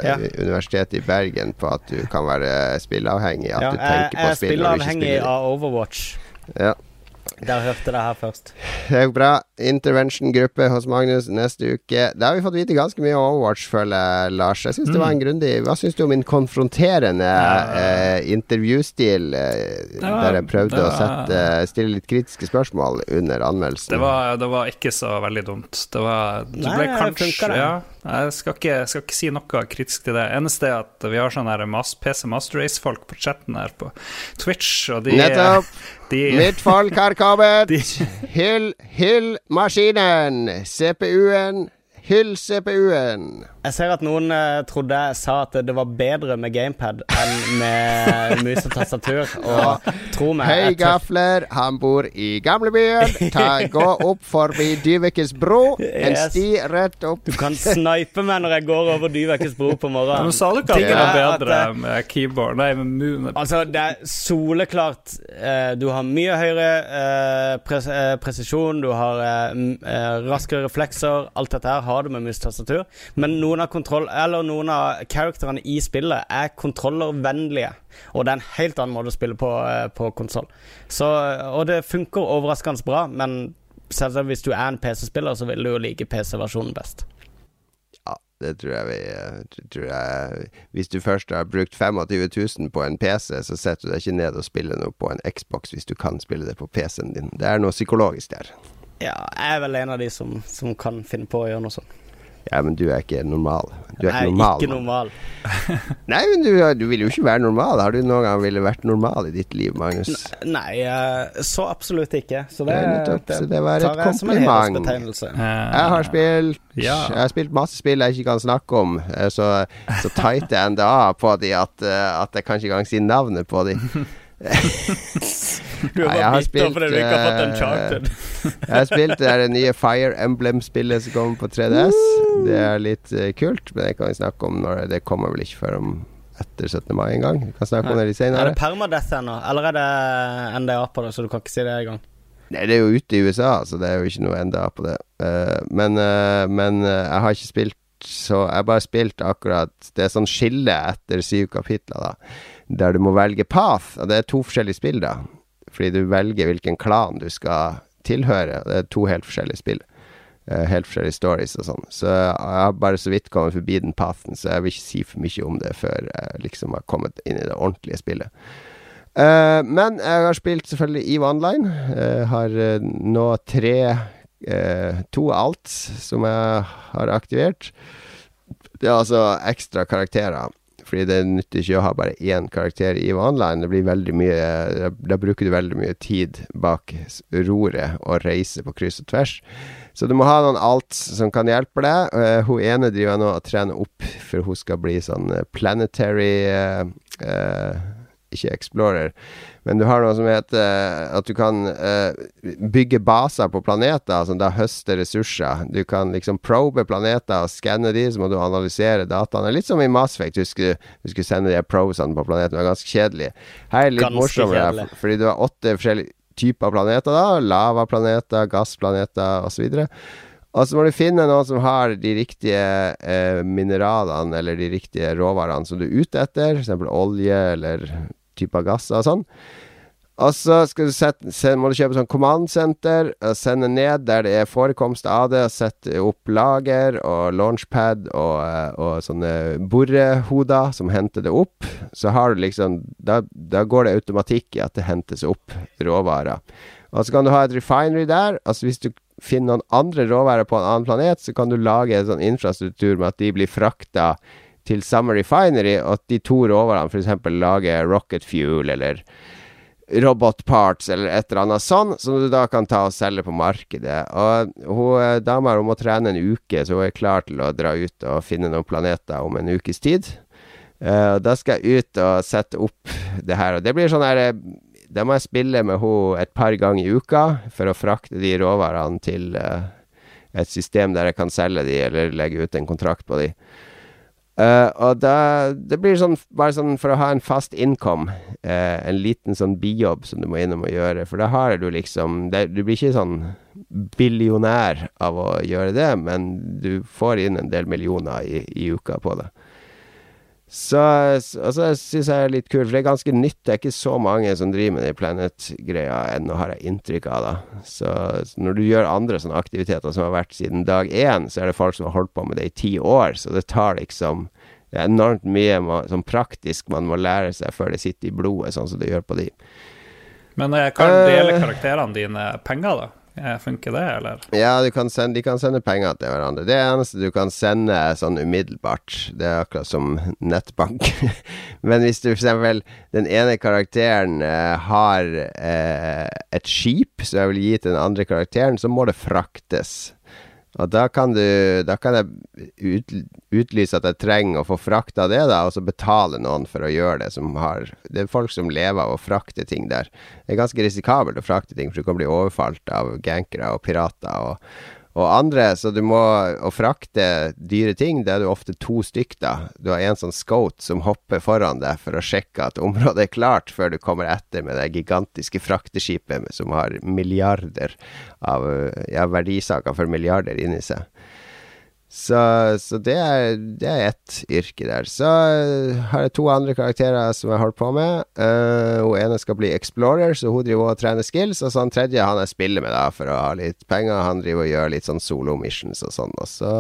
Ja. Universitetet i Bergen på at du kan være spilleavhengig. At Ja, du jeg, tenker på jeg er spill når du ikke spilleavhengig av Overwatch. Ja. Der hørte det her først. Det er jo bra. Intervention-gruppe hos Magnus neste uke. Da har vi fått vite ganske mye om Overwatch, føler jeg, Lars. Jeg synes det Mm. var en grundig Hva syns du om min konfronterende eh, intervjustil, eh, der jeg prøvde var, å sette, stille litt kritiske spørsmål under anmeldelsen? Det var, det var ikke så veldig dumt. Det var du Nei, ble det kanskje det. ja, Jeg skal ikke, skal ikke si noe kritisk til det. Eneste er at vi har sånne mas PC Master Race-folk på chatten her på Twitch, og de Nettopp! [LAUGHS] de, Mitt folk har kommet! [LAUGHS] Hyll, hyll maskinen! CPU-en, hyll CPU-en! Jeg ser at noen eh, trodde jeg sa at det var bedre med gamepad enn med [LAUGHS] mus og tastatur. Og tro meg Hei, jeg tør- gafler. Han bor i gamlebyen. Ta, gå opp forbi Dyvekes bro. En Yes. sti rett opp. Du kan snipe meg når jeg går over Dyvekes bro på ja, morgenen. Men sa du ikke at det Tingen var er at, bedre eh, med keyboard? Nei, med mu... Altså, det er soleklart eh, Du har mye høyere eh, pres eh, presisjon, du har eh, m- eh, raskere reflekser. Alt dette her har du med mus og tastatur. Men noen av kontroll Eller noen av characterene i spillet er kontrollervennlige. Og det er en helt annen måte å spille på eh, på konsoll. Og det funker overraskende bra, men selvsagt hvis du er en PC-spiller, så vil du jo like PC-versjonen best. Ja, det tror jeg vi eh, tror jeg, Hvis du først har brukt 25 000 på en PC, så setter du deg ikke ned og spiller noe på en Xbox hvis du kan spille det på PC-en din. Det er noe psykologisk der. Ja, jeg er vel en av de som, som kan finne på å gjøre noe sånt. Ja, men du er ikke normal. Du er ikke normal. ikke normal. [LAUGHS] Nei, men du, du vil jo ikke være normal. Har du noen gang ville vært normal i ditt liv, Magnus? Nei, eh, så absolutt ikke. Så det, Nei, nettopp, så det var et kompliment. Jeg har spilt Ja. Jeg har spilt masse spill jeg ikke kan snakke om. eh, Så, så tighte jeg NDA på de at, eh, at jeg kan ikke engang si navnet på de. [LAUGHS] [LAUGHS] Du er Nei, bare har bitter fordi du ikke har fått eh, Uncharted. [LAUGHS] Jeg har spilt det det nye Fire Emblem-spillet som kommer på 3DS. Det er litt uh, kult, men det kan vi snakke om når det kommer vel ikke før om etter 17. mai en gang. Vi kan snakke om det litt senere. Er det permadeath ennå, eller er det NDA på det, så du kan ikke si det engang? Nei, det er jo ute i USA, så det er jo ikke noe enda på det. Uh, men uh, men jeg har ikke spilt så Jeg har bare spilt akkurat Det er sånn skille etter syv kapitler, da. Der du må velge path. Og det er to forskjellige spill, da. Fordi du velger hvilken klan du skal tilhøre. Det er to helt forskjellige spill. Eh, helt forskjellige stories og sånn. Så jeg har bare så vidt kommet forbi den pathen, så jeg vil ikke si for mye om det før jeg liksom har kommet inn i det ordentlige spillet. Uh, men jeg har spilt selvfølgelig EVE Online. Jeg har uh, nå tre To alt som jeg har aktivert. Det er altså ekstra karakterer. Fordi det nytter ikke å ha bare én karakter i EVE Det blir veldig mye Da, da bruker du veldig mye tid bak roret og reise på kryss og tvers. Så du må ha noen alt som kan hjelpe deg. Uh, hun ene driver nå og trener opp, for hun skal bli sånn eh, planetary uh, uh, Ikke Explorer, men du har noe som heter eh, at du kan eh, bygge baser på planeter som da høster ressurser. Du kan liksom probe planeter og skanne de, så må du analysere dataene. Litt som i Mass Effect, du du skulle sende de her probesene på planeten. Det var ganske kjedelig. Her er litt morsommere, fordi du har åtte forskjellige typer planeter, da. Lavaplaneter, gassplaneter osv. Og så må du finne noen som har de riktige eh, mineralene eller de riktige råvarene som du er ute etter, f.eks. olje eller typer gasser og sånn. Og så du sette, se, må du kjøpe sånn command-senter, og sende ned der det er forekomst av det, og sette opp lager og launchpad og, eh, og sånne borehoder som henter det opp. Så har du liksom Da, da går det automatikk i at det hentes opp råvarer. Og så kan du ha et refinery der. Altså Hvis du finner noen andre råvarer på en annen planet, så kan du lage en sånn infrastruktur med at de blir frakta til Summer refinery, at de to råvarene f.eks. lager rocket fuel eller robot parts eller et eller annet sånn, som du da kan ta og selge på markedet. Og hun eh, dama må trene en uke, så hun er klar til å dra ut og finne noen planeter om en ukes tid. Uh, da skal jeg ut og sette opp det her, og det blir sånn her eh, Da må jeg spille med henne et par ganger i uka for å frakte de råvarene til uh, et system der jeg kan selge de, eller legge ut en kontrakt på de. Eh, og da, det blir sånn bare sånn for å ha en fast income, uh, en liten sånn bijobb som du må innom og gjøre, for da har du liksom det, Du blir ikke sånn billionær av å gjøre det, men du får inn en del millioner i, i uka på det. Så, så altså, syns jeg det er litt kult, for det er ganske nytt. Det er ikke så mange som driver med de Planet-greia ennå, har jeg inntrykk av. da Så, så når du gjør andre sånne aktiviteter som har vært siden dag én, så er det folk som har holdt på med det i ti år. Så det tar liksom Det er enormt mye må, sånn praktisk man må lære seg før det sitter i blodet, sånn som det gjør på de. Men eh, kan Eh. dele karakterene dine penger, da? Eh, Funker det, eller? Ja, kan sende, de kan sende penger til hverandre. Det eneste du kan sende sånn umiddelbart. Det er akkurat som nettbank. [LAUGHS] Men hvis du eksempel Den ene karakteren eh, har eh, et skip som jeg vil gi til den andre karakteren, så må det fraktes. Og da kan du Da kan jeg ut, utlyse at jeg trenger å få frakta det, da, og så betale noen for å gjøre det som har Det er folk som lever av å frakte ting der. Det er ganske risikabelt å frakte ting, for du kan bli overfalt av gankere og pirater og, og andre. Så du må Å frakte dyre ting, det er du ofte to stykk, da. Du har en sånn scout som hopper foran deg for å sjekke at området er klart, før du kommer etter med det gigantiske frakteskipet som har milliarder av ja, verdisaker for milliarder inni seg. Så, så det er, det er ett yrke der. Så øh, har jeg to andre karakterer som jeg holder på med. Uh, hun ene skal bli explorer, så hun driver og trener skills. Og så han tredje han jeg spiller med da for å ha litt penger. Han driver og gjør litt sånn solo missions og sånn. Og så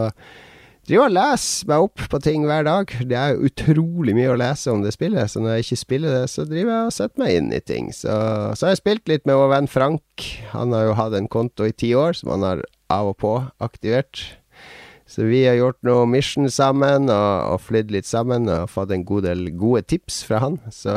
driver og leser meg opp på ting hver dag. Det er utrolig mye å lese om det spillet, så når jeg ikke spiller det, så driver jeg og setter meg inn i ting. Så, så har jeg spilt litt med vår venn Frank. Han har jo hatt en konto i ti år, som han har av og på aktivert. Så vi har gjort noe mission sammen, og, og flydd litt sammen, og fått en god del gode tips fra han. Så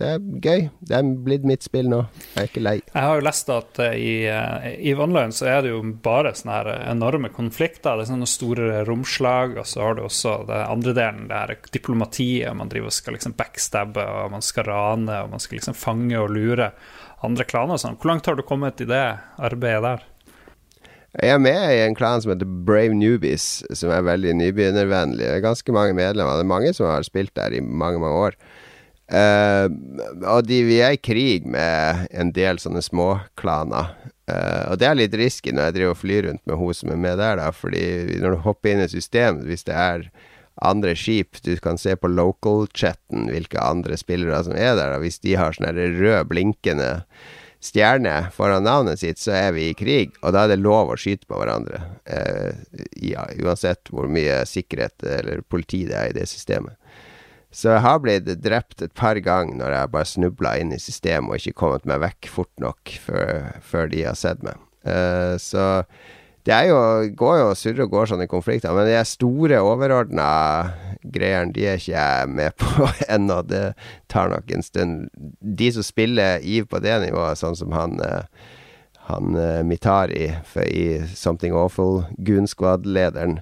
det er gøy. Det er blitt mitt spill nå. Jeg er ikke lei. Jeg har jo lest at eh, i, eh, i online så er det jo bare sånne her enorme konflikter. Det er sånne store romslag, og så har du også den andre delen, det her diplomatiet. Man driver og skal liksom backstabbe, og man skal rane, og man skal liksom fange og lure andre klaner og sånn. Hvor langt har du kommet i det arbeidet der? Jeg er med i en klan som heter Brave Newbies, som er veldig nybegynnervennlig. Det er ganske mange medlemmer. Det er mange som har spilt der i mange, mange år. Uh, og de, vi er i krig med en del sånne småklaner. Uh, og det er litt risky når jeg driver og flyr rundt med hun som er med der, da. Fordi når du hopper inn i systemet, hvis det er andre skip Du kan se på local-chatten hvilke andre spillere som er der. Da. Hvis de har sånne røde rød, blinkende stjerne foran navnet sitt, så er vi i krig. Og da er det lov å skyte på hverandre. Eh, ja, uansett hvor mye sikkerhet eller politi det er i det systemet. Så jeg har blitt drept et par ganger når jeg bare snubla inn i systemet og ikke kommet meg vekk fort nok før, før de har sett meg. Eh, så det jo, går jo og surrer og går sånn i konflikter, men de store overordna greiene, de er ikke jeg med på [LAUGHS] ennå. Det tar nok en stund. De som spiller EVE på det nivået, sånn som han eh, han eh, Mitari for i Something Awful, Goon Squad-lederen,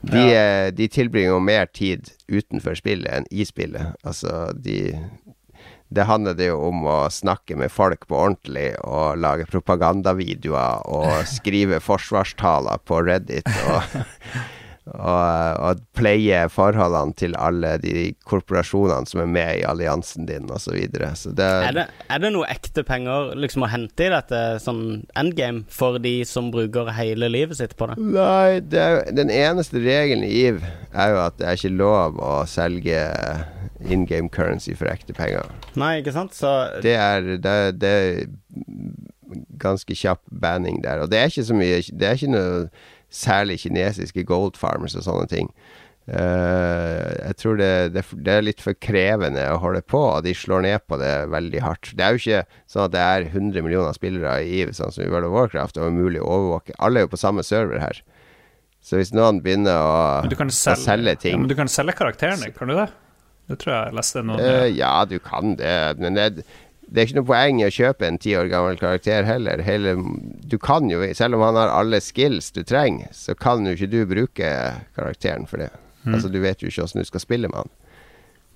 de, ja. de tilbringer jo mer tid utenfor spillet enn i spillet. Altså, de Det handler det jo om å snakke med folk på ordentlig og lage propagandavideoer og skrive forsvarstaler på Reddit og [LAUGHS] og, og pleie forholdene til alle de korporasjonene som er med i alliansen din, osv. Så, videre. så det Er det, er det noe ekte penger liksom å hente i dette sånn endgame for de som bruker hele livet sitt på det? Nei, det er, den eneste regelen i IV er jo at det er ikke lov å selge in game currency for ekte penger. Nei, ikke sant? Så Det er, det, det er ganske kjapp banning der. Og det er ikke så mye Det er ikke noe særlig kinesiske gold farmers og sånne ting. Uh, jeg tror det, det, det er litt for krevende å holde på, og de slår ned på det veldig hardt. Det er jo ikke sånn at det er 100 millioner spillere i EVE, sånn som i World of Warcraft, og umulig å overvåke. Alle er jo på samme server her. Så hvis noen begynner å, kan å selge, ting Ja, men du kan selge karakterene, kan du det? Det tror jeg jeg leste noen uh, ja, du kan det, men det, det er ikke noe poeng i å kjøpe en ti år gammel karakter heller. Hele, du kan jo, selv om han har alle skills du trenger, så kan jo ikke du bruke karakteren for det. Altså, du vet jo ikke åssen du skal spille med han.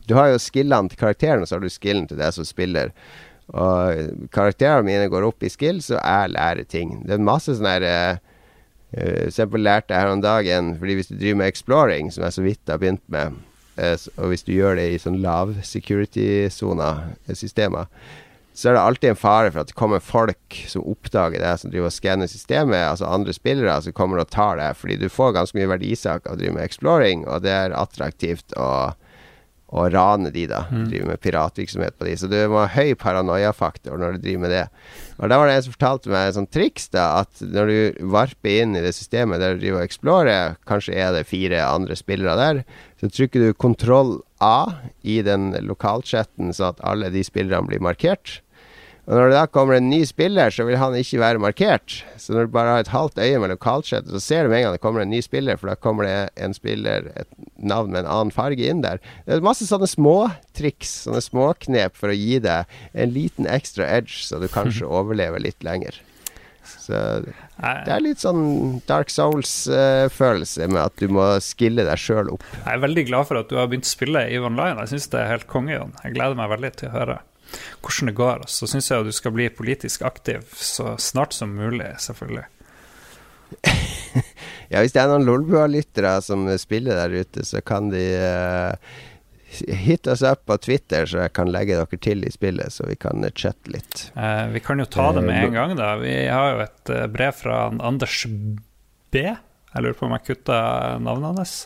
Du har jo skillene til karakteren, og så har du skillen til deg som spiller. Og karakterene mine går opp i skills, og jeg lærer ting. Det er masse sånn her eh, eh, For eksempel lærte jeg her om dagen Fordi hvis du driver med exploring, som jeg så vidt har begynt med, og hvis du gjør det i sånn lav security-soner, eh, systemer, så er det alltid en fare for at det kommer folk som oppdager det, som driver og skanner systemet, altså andre spillere som kommer og tar det, fordi du får ganske mye verdisak av å drive med exploring, og det er attraktivt å, å rane de, da. Drive med piratvirksomhet på de. Så du må ha høy paranoiafaktor når du driver med det. Og da var det en som fortalte meg et sånt triks, da, at når du varper inn i det systemet der du driver og explorer, kanskje er det fire andre spillere der, så trykker du kontroll A i den lokalchatten, så at alle de spillerne blir markert. Og når det da kommer en ny spiller, så vil han ikke være markert. Så når du bare har et halvt øye mellom lokalchattet, så ser du med en gang det kommer en ny spiller, for da kommer det en spiller, et navn med en annen farge inn der. Det er masse sånne småtriks, sånne småknep for å gi deg en liten ekstra edge, så du kanskje [LAUGHS] overlever litt lenger. Så det er litt sånn Dark Souls-følelse med at du må skille deg sjøl opp. Jeg er veldig glad for at du har begynt å spille i Online. Jeg syns det er helt konge, Jon. Jeg gleder meg veldig til å høre hvordan det går. Så syns jeg at du skal bli politisk aktiv så snart som mulig, selvfølgelig. [LAUGHS] Ja, hvis det er noen Lolbua-lyttere som spiller der ute, så kan de uh, hit oss opp på Twitter, så jeg kan legge dere til i spillet, så vi kan eh, chatte litt. Uh, vi kan jo ta det med en gang, da. Vi har jo et eh, brev fra Anders B. Jeg lurer på om jeg kutta navnet hans.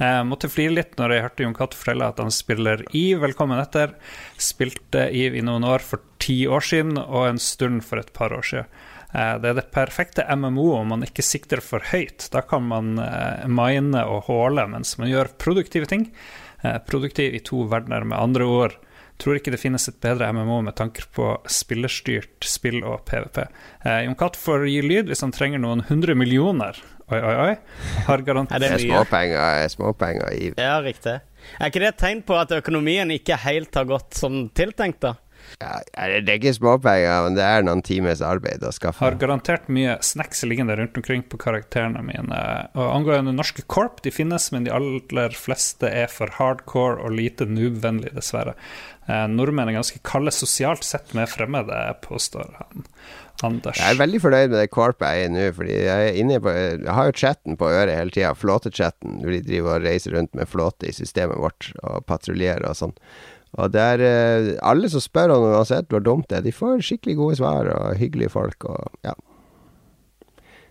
Jeg måtte flire litt når jeg hørte Jon Cato fortelle at han spiller EVE. Velkommen etter. Spilte EVE i noen år for ti år siden, og en stund for et par år siden. Eh, Det er det perfekte MMO om man ikke sikter for høyt. Da kan man eh, mine og håle mens man gjør produktive ting. Eh, Produktiv i to verdener, med andre ord. Tror ikke det finnes et bedre MMO med tanker på spillerstyrt spill og PVP. Eh, Jon Cato får gi lyd hvis han trenger noen hundre millioner. Oi, oi, oi. Har garantert Det er småpenger, småpenger i Ja, riktig. Er ikke det et tegn på at økonomien ikke helt har gått som tiltenkt, da? ja, Det er ikke småpenger, men det er noen times arbeid å skaffe. Har garantert mye snacks liggende rundt omkring på karakterene mine. Og angående norske korp, de finnes, men de aller fleste er for hardcore og lite noob-vennlige, dessverre. Eh, nordmenn er ganske kalde sosialt sett med fremmede, påstår han. Anders. Jeg er veldig fornøyd med det korpet jeg er i nå, fordi jeg er inne på Jeg har jo chatten på øret hele tida, flåtechatten, hvor de driver og reiser rundt med flåte i systemet vårt og patruljerer og sånn. Og det er eh, Alle som spør om uansett hvor dumt det er, de får skikkelig gode svar og hyggelige folk og ja.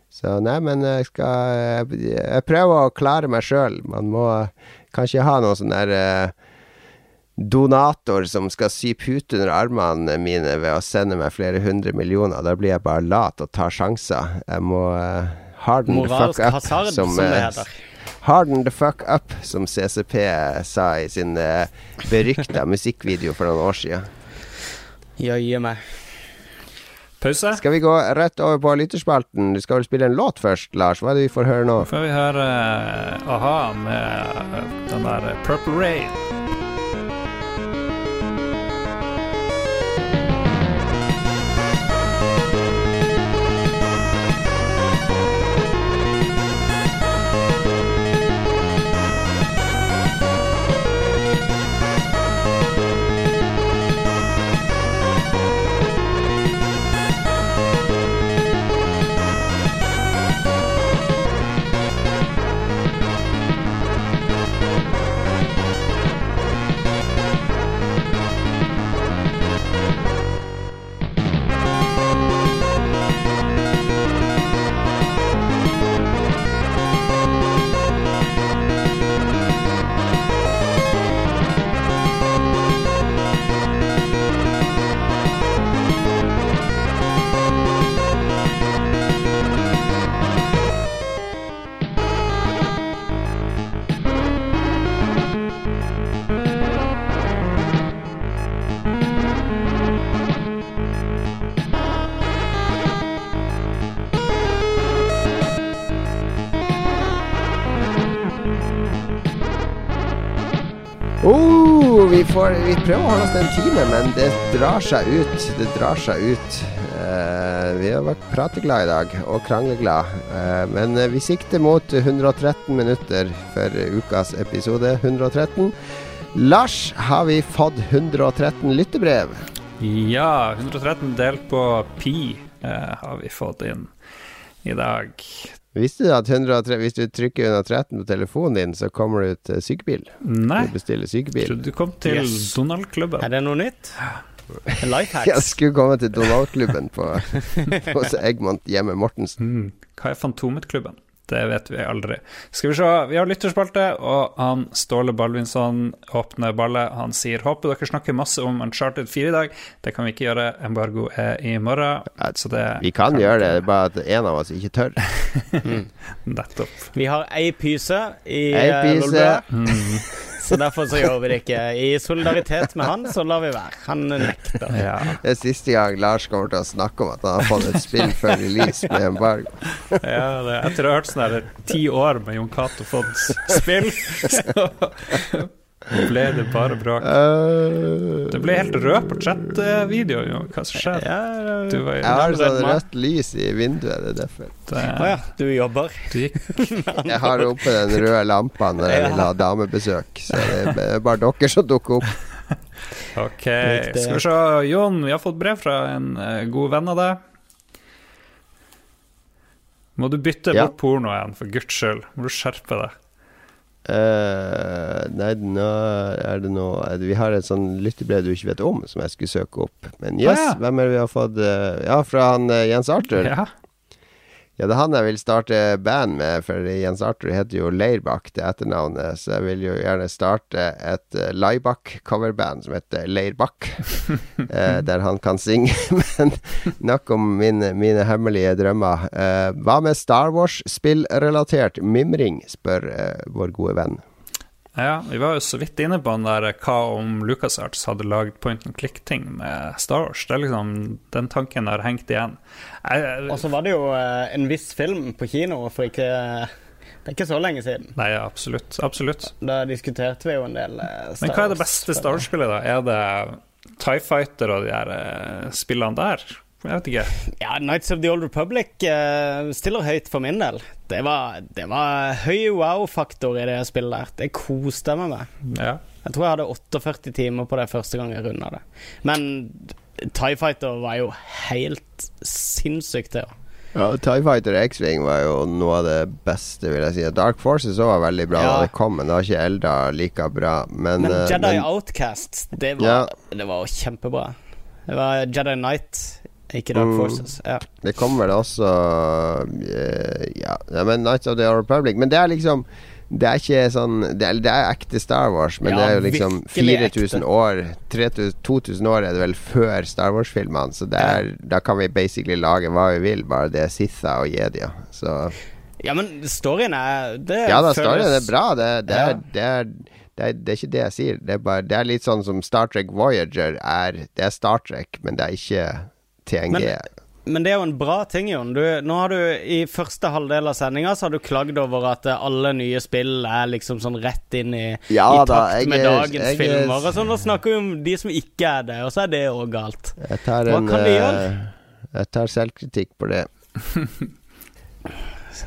Så nei, men jeg skal Jeg, prøver å klare meg sjøl. Man må kanskje ha noe sånn der eh, donator som skal sy pute under armene mine ved å sende meg flere hundre millioner. Da blir jeg bare lat og tar sjanser. Jeg må uh, harden the fuck up, hasard, som, som, det eh, heter. Harden the fuck up, som CCP sa i sin uh, berykta musikkvideo for noen år siden. Jøye meg. Pause. Skal vi gå rett over på lytterspalten? Du skal vel spille en låt først, Lars? Hva er det vi får høre nå? Får vi høre uh, a-ha med eh, den der eh, Purple Rain. Får, vi prøver å holde oss til en time, men det drar seg ut. Det drar seg ut. Uh, vi har vært prateglade i dag, og krangleglade. Uh, men vi sikter mot 113 minutter for ukas episode 113. Lars, har vi fått 113 lyttebrev? Ja, 113 delt på pi uh, har vi fått inn i dag. Visste du at 103, hvis du trykker 113 på telefonen din, så kommer du ut eh, sykebil? Nei, Du bestiller sykebil. trodde du kom til Yes. Donald-klubben. Er det noe nytt? [LAUGHS] Life Jeg skulle komme til Donald-klubben på, [LAUGHS] hos Egmont hjemme Mortensen. Mm. Hva er Fantomet-klubben? Det vet vi aldri. Skal vi se, vi har lytterspalte, og han Ståle Balvinson åpner ballet. Han sier 'håper dere snakker masse om Uncharted 4 i dag'. Det kan vi ikke gjøre, embargo er i morgen. Så det Vi kan gjøre det, det er bare at en av oss ikke tør. [LAUGHS] Nettopp. Vi har ei pyse i Ei eh, pyse. Så derfor så gjør vi det ikke. I solidaritet med han, så lar vi være. Han nekter. Ja. Det er siste gang Lars kommer til å snakke om at han har fått et spill før release med embargo. ja det, etter å ha hørt sånn her ti år med Jon Cato fått spill, [LAUGHS] så ble det bare bråk. Uh, Du ble helt rød på chat-video, jo. Hva som skjedde? Du var jeg har sånn rødt lys i vinduet, det er derfor. Å ja, du jobber. Du gikk [LAUGHS] Jeg har oppe den røde lampa når jeg vil ha damebesøk, så det er bare dere som dukker opp. Ok, skal vi se. Jon, vi har fått brev fra en eh, god venn av deg. Må du bytte Ja. bort pornoen, for guds skyld. Må du skjerpe deg. Eh, nei, nå er det noe Vi har et sånn lyttebrev du ikke vet om, som jeg skulle søke opp. Men yes, ah, ja. hvem er det vi har fått? eh, ja, fra han eh, Jens Arthur. Ja. Ja, det er han jeg vil starte band med, for Jens Arthur heter jo Leirbakk til etternavnet, så jeg vil jo gjerne starte et uh, Laibakk-coverband som heter Leirbakk, [LAUGHS] eh, der han kan synge. [LAUGHS] Men nok om mine, mine hemmelige drømmer. Eh, hva med Star Wars-spillrelatert mimring, spør eh, vår gode venn. Ja, vi var jo så vidt inne på den der eh, hva om LucasArts hadde lagd point and click-ting med Star Wars. Det er liksom, Den tanken har hengt igjen. Og så var det jo eh, en viss film på kino for ikke Det er ikke så lenge siden. nei, absolutt. Absolutt. Da diskuterte vi jo en del Star Wars. Men hva er det beste Star Wars-spillet, da? Er det Tie Fighter og de der eh, spillene der? Jeg vet ikke. Ja, Nights of the Old Republic eh, stiller høyt for min del. Det var, det var høy wow-faktor i det spillet der. Det koste jeg meg med. Ja. Jeg tror jeg hadde 48 timer på det første gang jeg runda det. Men Tie Fighter var jo helt sinnssykt, det. Ja, TIE Fighter X-Wing var jo noe av det beste, vil jeg si. Dark Forces òg var veldig bra Ja. da det kom, men det har ikke Elda like bra. Men, Men eh, Jedi men- Outcast, det var, Ja. det var kjempebra. Det var Jedi Knight, Mm. Forces. Ja. Det kommer vel også eh, ja, ja, men Nights of the Old Republic. Men det er liksom Det er ikke sånn Det er, det er ekte Star Wars, men Ja, det er jo liksom 4000 år 3000, 2000 år er det vel før Star Wars-filmene, så det er, da kan vi basically lage hva vi vil, bare det er Sitha og Jedier. Så ja, men storyen er det Ja da, storyen er bra. Det, det, er, Ja. det, er, det, er, det er ikke det jeg sier. Det er, bare, det er litt sånn som Star Trek Voyager er. Det er Star Trek, men det er ikke TNG. Men- Men det er jo en bra ting, Jon. Du, nå har du I første halvdel av sendinga så har du klagd over at eh, alle nye spill er liksom sånn rett inn i, Ja i da, takt jeg med dagens jeg jeg, filmer. Og så Nå snakker vi om de som ikke er det, og så er det òg galt. Jeg tar Hva en kan eh, gjøre? Jeg tar selvkritikk på det. [LAUGHS]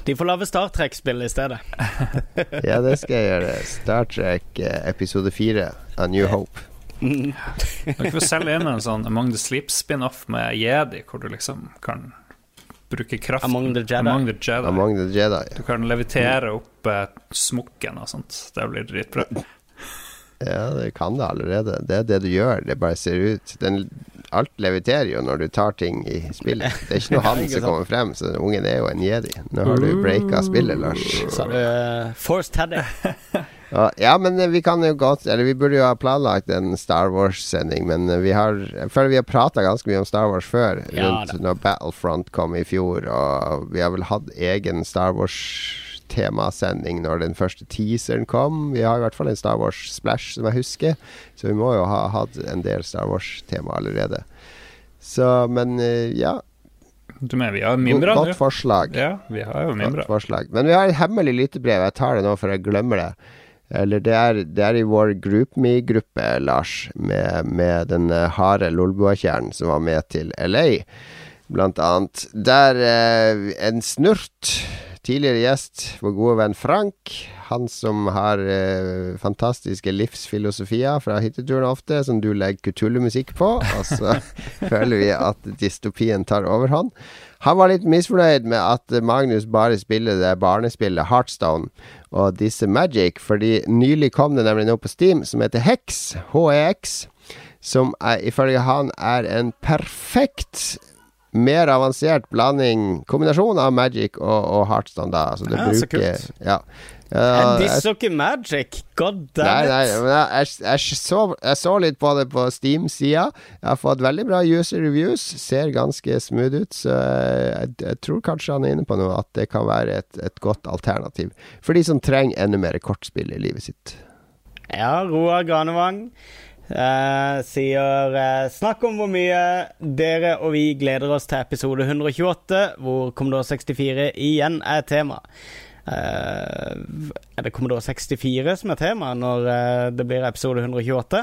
De får lage Star Trek-spill i stedet. [LAUGHS] Ja, det skal jeg gjøre. Star Trek eh, episode fire av New Hope. Mm. Dere får selge inn en sånn Among the Sleep-spin-off med Jedi, hvor du liksom kan bruke kraft Among the Jedi. Among the Jedi. Among the Jedi. Du kan levitere opp eh, smokken og sånt. Det blir dritbra. Ja, det kan det allerede. Det er det du gjør. Det bare ser ut Den, Alt leviterer jo når du tar ting i spillet. Det er ikke noe [LAUGHS] han Ikke som kommer frem, så den ungen er jo en jedi. Nå har du breaka spillet, Lars. Sa du uh, Force Teddy. Ja, men eh, vi kan jo godt Eller vi burde jo ha planlagt en Star Wars-sending, men eh, vi har Jeg føler vi har prata ganske mye om Star Wars før, Ja, rundt da. når Battlefront kom i fjor, og vi har vel hatt egen Star Wars-temasending når den første teaseren kom. Vi har i hvert fall en Star Wars-splash, som jeg husker, så vi må jo ha hatt en del Star Wars-tema allerede. Så, men eh, ja. Du mener vi har mimra nå? Godt forslag. Ja, vi har jo Godt forslag. Men vi har et hemmelig lyttebrev. Jeg tar det nå, for jeg glemmer det. Eller det er, det er i vår GroupMe-gruppe, Lars, med, med den eh, harde Lolbua-kjernen som var med til LA, blant annet. Der eh, en snurt, tidligere gjest, vår gode venn Frank, han som har eh, fantastiske livsfilosofier fra hytteturen ofte, som du legger kutullemusikk på, og så [LAUGHS] føler vi at dystopien tar overhånd. Han var litt misfornøyd med at Magnus bare spiller det barnespillet Heartstone og disse Magic, fordi nylig kom det nemlig noe på Steam som heter Hex, HEX, som er, ifølge han er en perfekt mer avansert blanding, kombinasjon av Magic og, og Heartstone, da. Altså det Ja, så kult. Ja. Ja, jeg- disser ikke Magic. God damn nei, it. men jeg, jeg, så, jeg så litt på det på Steam-sida. Jeg har fått veldig bra user reviews. Ser ganske smooth ut. Så jeg, jeg tror kanskje han er inne på noe, at det kan være et, et godt alternativ. For de som trenger enda mer kortspill i livet sitt. Ja, Roar Granevang eh, sier eh, Snakk om hvor mye dere og vi gleder oss til episode 128, hvor Commodore 64 igjen er tema. Eh, er det Commodore 64 som er tema når eh, det blir episode 128?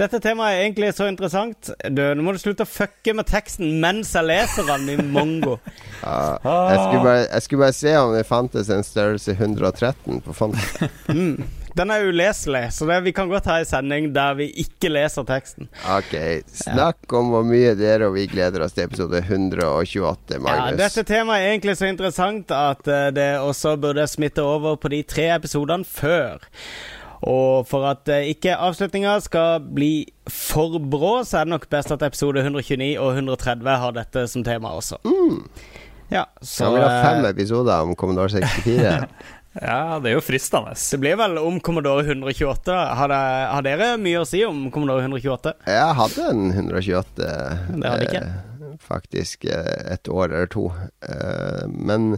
Dette temaet er egentlig så interessant. Du, nå må du slutte å fucke med teksten mens jeg leser den i mongo. Ja, [LAUGHS] jeg, skulle bare, jeg skulle bare se om det fantes en størrelse 113 på fondet. Mm. Den er uleselig, så det, vi kan godt ha en sending der vi ikke leser teksten. Ok, snakk om hvor mye dere og vi gleder oss til episode 128, Magnus. Ja, dette temaet er egentlig så interessant at eh, det også burde smitte over på de tre episodene før. Og for at eh, ikke avslutninga skal bli for brå, så er det nok best at episode 129 og 130 har dette som tema også. Ja, så så vi ha eh, fem episoder om Commodore 64? [LAUGHS] Ja, det er jo fristende. det blir vel om Commodore 128. da. Har, det, har dere mye å si om Commodore 128? Jeg hadde en 128 Det hadde ikke. eh, faktisk eh, et år eller to. Eh, men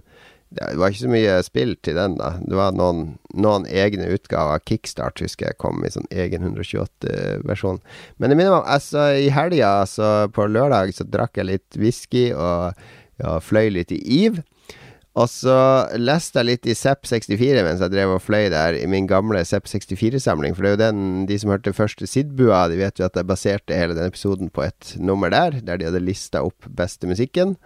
det var ikke så mye spill til den, da. Det var noen, noen egne utgaver. Kickstart husker jeg kom i sånn egen 128-versjon. Men det minner meg om altså, I helga, altså på lørdag, så drakk jeg litt whisky og ja, fløy litt i Eve. Og så leste jeg litt i Zepp 64 mens jeg drev og fløy der, i min gamle Zepp 64-samling. For det er jo den, de som hørte første Sidbua, de vet jo at jeg baserte hele den episoden på et nummer der, der de hadde lista opp beste musikken.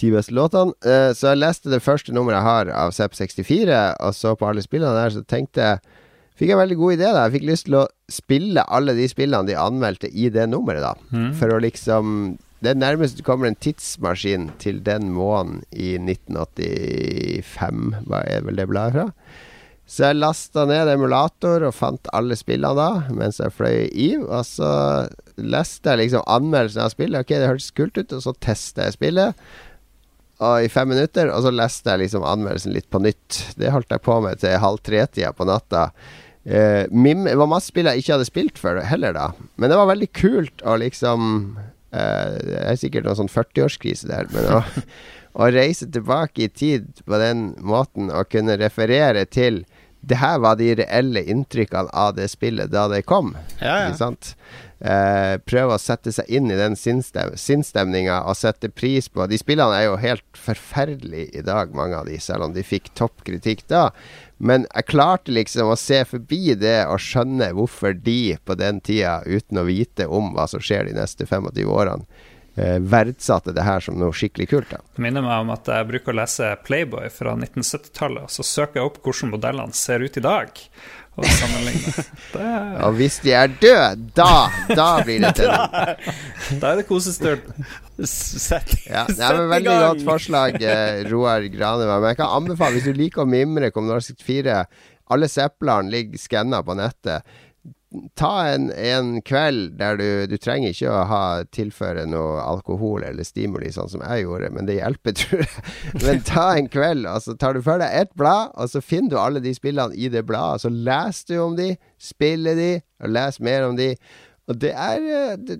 Ti beste låtene. Eh, så jeg leste det første nummeret jeg har av Zepp 64, og så på alle spillene der, så tenkte jeg Fikk jeg en veldig god idé, da. Jeg fikk lyst til å spille alle de spillene de anmeldte i det nummeret, da. For å liksom Det er nærmest du kommer en tidsmaskin til den måneden i 1985, hva er vel det bladet fra? Så jeg lasta ned emulator og fant alle spillene da, mens jeg fløy i. Og så leste jeg liksom anmeldelsen av spillet. Ok, det hørtes kult ut, og så testa jeg spillet. Og i fem minutter, og så leste jeg liksom anmeldelsen litt på nytt. Det holdt jeg på med til halv tre-tida på natta. Eh, Mim, det var masse spill jeg ikke hadde spilt før heller, da. Men det var veldig kult å liksom Det er sikkert noen sånn 40-årskrise der, men å, [LAUGHS] å reise tilbake i tid på den måten og kunne referere til det her var de reelle inntrykkene av det spillet da det kom. Ja, Ikke ja. sant? Eh, prøve å sette seg inn i den sinnsstem sinnsstemninga og sette pris på De spillene er jo helt forferdelige i dag, mange av de, selv om de fikk topp kritikk da. Men jeg klarte liksom å se forbi det og skjønne hvorfor de på den tida, uten å vite om hva som skjer de neste 25 årene, eh, verdsatte det her som noe skikkelig kult. da Det minner meg om at jeg bruker å lese Playboy fra 1970-tallet, og så søker jeg opp hvordan modellene ser ut i dag, og sammenligne. [LAUGHS] Det, Og hvis de er døde, da, da blir det [LAUGHS] tenning. da er det kosestund. Sett, Ja, det er et veldig godt forslag, eh, Roar Granevang. Men jeg kan anbefale, hvis du liker å mimre kommunal 64 Alle seplene ligger skanna på nettet. Ta en, en kveld der du Du trenger ikke å ha tilføre noe alkohol eller stimuli, sånn som jeg gjorde, men det hjelper, [LAUGHS] tror jeg. Men ta en kveld, og så tar du for deg ett blad, og så finner du alle de spillene i det bladet. Så leser du om de, spiller de, og leser mer om de. Og det er eh,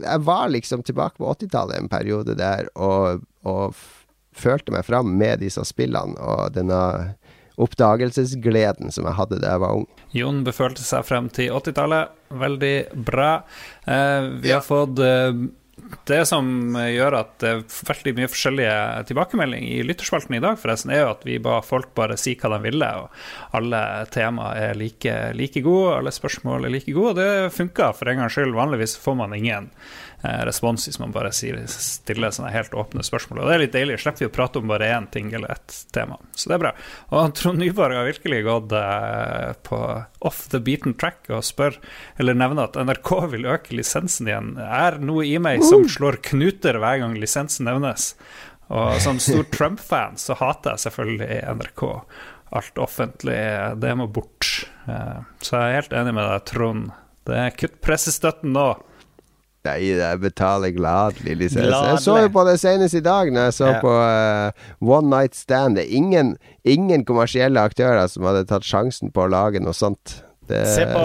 Jeg var liksom tilbake på 80-tallet en periode der og, og følte meg fram med disse spillene og denne oppdagelsesgleden som jeg hadde da jeg var ung. Jon befølte seg frem til 80-tallet. Veldig bra. Eh, vi har fått eh, Det som gjør at det er veldig mye forskjellige tilbakemeldinger i lytterspalten i dag, forresten, er jo at vi ba folk bare si hva de ville, og alle tema er like, like gode, alle spørsmål er like gode, og det funka for en gangs skyld. Vanligvis får man ingen respons hvis man bare sier, stiller sånne helt åpne spørsmål. Og det er litt deilig. Slipper vi å prate om bare én ting eller ett tema. Så det er bra. Og Trond Nyborg har virkelig gått eh, på off the beaten track og spør, eller nevner at NRK vil øke lisensen igjen. Er noe i meg som slår knuter hver gang lisensen nevnes. Og som stor [LAUGHS] Trump-fan så hater jeg selvfølgelig NRK. Alt offentlig, det må bort. Eh, Så jeg er helt enig med deg, Trond. Det er kutt pressestøtten nå. Nei, jeg betaler gladelig lisens. Jeg så jo på det senest i dag, når jeg så Ja. på uh, One Night Stand. Det er ingen, ingen kommersielle aktører som hadde tatt sjansen på å lage noe sånt. Det, Se på,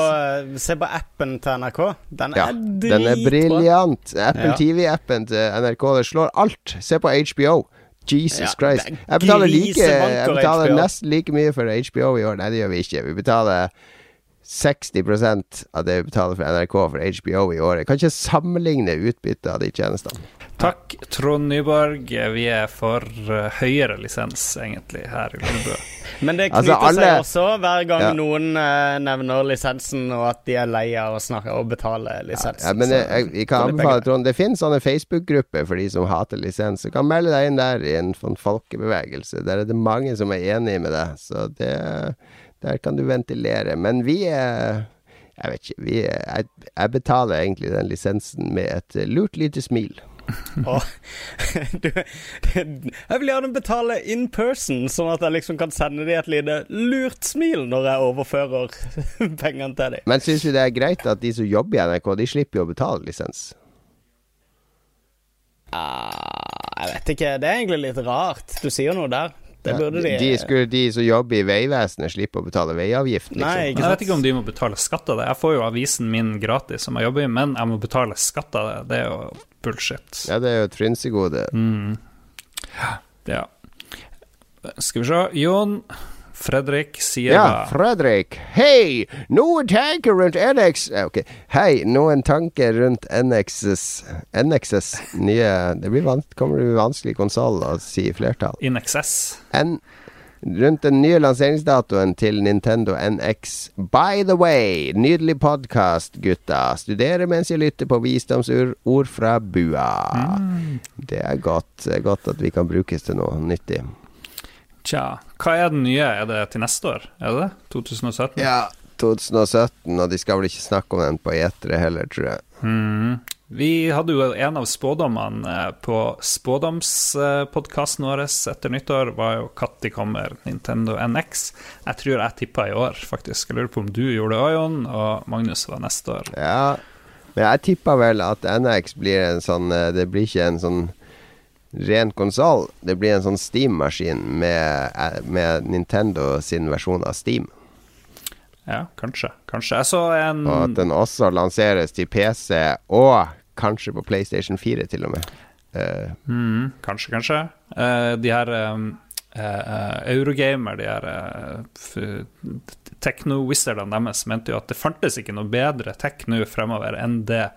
se på appen til NRK. Den ja, er den er briljant. Apple Ja. TV-appen til NRK, det slår alt. Se på HBO. Jesus Christ. Jeg betaler, like, jeg betaler nesten like mye for HBO i år. Nei, det gjør vi ikke. Vi betaler 60% av det vi betaler for NRK for HBO i året. Kan ikke sammenligne utbyttet av de tjenestene. Takk, Trond Nyborg. Vi er for eh, høyere lisens, egentlig, her i Lundebø. [LAUGHS] Men det Altså, knyter alle- seg også hver gang Ja. noen uh, nevner lisensen, og at de er lei av å snakke og betale lisensen. Ja, men jeg, jeg, jeg, kan anbefale. Trond Det finnes sånne Facebook-grupper for de som hater lisens. Du kan melde deg inn der i en sånn folkebevegelse. Der er det mange som er enig med deg, så det, der kan du ventilere. Men vi er Jeg vet ikke. Vi jeg, jeg betaler egentlig den lisensen med et eh, lurt lite smil. [LAUGHS] Åh, [LAUGHS] du, jeg vil gjerne betale in person, sånn at jeg liksom kan sende dem et lite lurt smil når jeg overfører [LAUGHS] pengene til dem. Men syns vi det er greit at de som jobber i NRK, de slipper jo å betale lisens? Ah, jeg vet ikke. Det er egentlig litt rart. Du sier noe der. Det burde de de, skulle de som jobber i Vegvesenet, slippe å betale veiavgift, liksom? Nei, ikke Jeg vet ikke om de må betale skatt av det. Jeg får jo avisen min gratis som jeg jobber i, men jeg må betale skatt av det. Det er jo bullshit. Ja, det er jo et frynsegode. Mm. Ja. Skal vi se. Jon Fredrik sier Ja, Fredrik. Hei! Noen tanker rundt NX Ok. Hei, noen tanker rundt NXs NXs nye Det blir van kommer det bli vanskelig konsoll å si i flertall. In excess. Rundt den nye lanseringsdatoen til Nintendo NX. By the way, nydelig podkast, gutta. Studerer mens jeg lytter på visdomsord fra bua. Det er godt. Det er godt at vi kan brukes til noe nyttig. Tja, hva er den nye? Er det til neste år? Er det det? 2017? Ja, 2017, og de skal vel ikke snakke om den på etere heller, tror jeg. Mm. Vi hadde jo en av spådommene eh, på spådomspodkasten vår etter nyttår, var jo når kommer Nintendo NX. Jeg tror jeg tippa i år, faktisk. Jeg lurer på om du gjorde det òg, Jon, og Magnus var neste år. Ja, men jeg tippa vel at NX blir en sånn eh, Det blir ikke en sånn ren konsoll. Det blir en sånn Steam-maskin med, eh, med Nintendo sin versjon av Steam. Ja, kanskje. Kanskje. Jeg så en Og at den også lanseres til PC, og kanskje på PlayStation 4 til og med. Uh. Mm, Kanskje, kanskje. Uh, de her um, uh, Eurogamer, de her techno-wizardene deres, mente jo at det fantes ikke noe bedre tech nå fremover enn det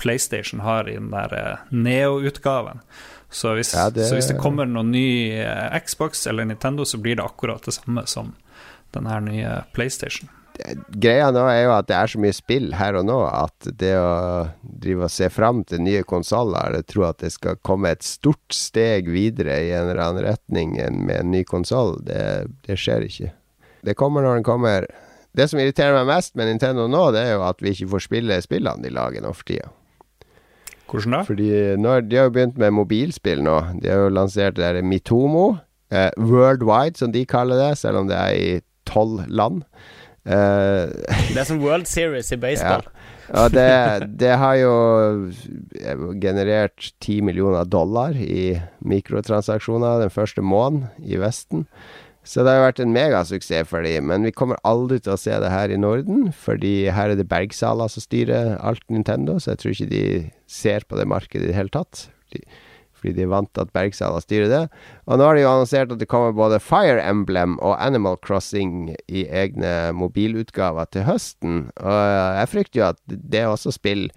PlayStation har i den der Neo-utgaven. Så, hvis- Ja, det- så hvis det kommer noen ny eh, Xbox eller Nintendo, så blir det akkurat det samme som den her nye PlayStation. greia nå er jo at det er så mye spill her og nå at det å drive og se fram til nye konsoller tro at det skal komme et stort steg videre i en eller annen retning med en ny konsoll, det, det skjer ikke. Det kommer når den kommer. Det som irriterer meg mest med Nintendo nå, det er jo at vi ikke får spille spillene de lager nå for tida. Hvordan da? Fordi nå, De har jo begynt med mobilspill nå. De har jo lansert det der Mitomo. Eh, worldwide, som de kaller det, selv om det er i tolv land. Eh, [LAUGHS] Det er som World Series i baseball. og det, det har jo generert 10 millioner dollar i mikrotransaksjoner den første måneden i Vesten. Så det har vært en megasuksess for dem, men vi kommer aldri til å se det her i Norden, fordi her er det Bergsala som styrer alt Nintendo, så jeg tror ikke de ser på det markedet i det hele tatt. Fordi, fordi de er vant til at Bergsala styrer det. Og nå har de jo annonsert at det kommer både Fire Emblem og Animal Crossing i egne mobilutgaver til høsten. Og jeg frykter jo at det er også spill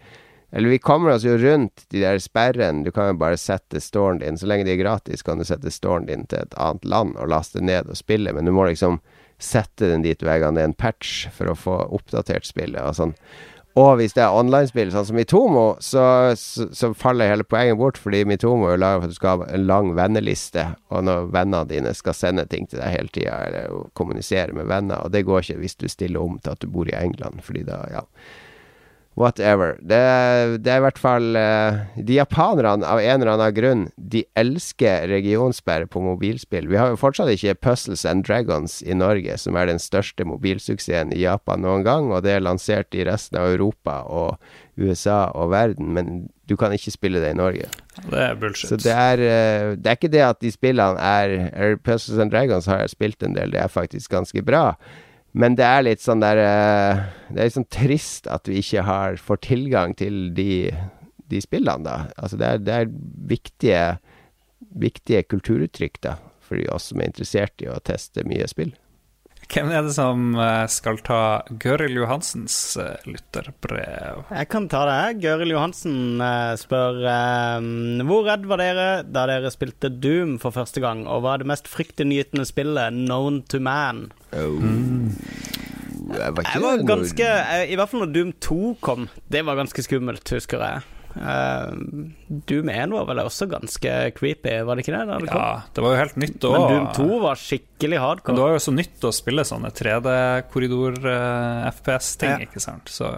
Eller vi kommer oss jo rundt de der sperrene. Du kan jo bare sette storen din. Så lenge de er gratis, kan du sette storen din til et annet land og laste ned og spille, men du må liksom sette den dit hver gang det er en patch for å få oppdatert spillet og sånn. Og hvis det er online-spill, sånn som Mitomo, så, så, så faller hele poenget bort, fordi Mitomo er laget for at du skal ha en lang venneliste, og når vennene dine skal sende ting til deg hele tida, eller kommunisere med venner, og det går ikke hvis du stiller om til at du bor i England, fordi da, ja Whatever. Det, det er i hvert fall uh, De japanerne, av en eller annen grunn, de elsker regionsperre på mobilspill. Vi har jo fortsatt ikke Puzzles and Dragons i Norge, som er den største mobilsuksessen i Japan noen gang, og det er lansert i resten av Europa og USA og verden, men du kan ikke spille det i Norge. Det er bullshit. Så det er, uh, det er ikke det at de spillene er, er Puzzles and Dragons har jeg spilt en del, det er faktisk ganske bra. Men det er litt sånn der eh, Det er litt sånn trist at vi ikke har får tilgang til de, de spillene, da. Altså det er, det er viktige, viktige kulturuttrykk, da, for oss som er interessert i å teste mye spill. Hvem er det som eh, skal ta Gøril Johansens eh, lytterbrev? Jeg kan ta det. Gøril Johansen eh, spør Hvor redd var dere da dere spilte Doom for første gang, og hva er det mest fryktinngytende spillet known to man? Jeg var ikke Jeg var ganske I hvert fall når Doom 2 kom. Det var ganske skummelt, husker jeg. Eh, Doom 1 var vel også ganske creepy, var det ikke det? Da det kom? Ja, det var jo helt nytt Men. Doom 2 var skikkelig Men det var jo så nytt å spille sånne 3D-korridor-FPS-ting, Ja. ikke sant. Så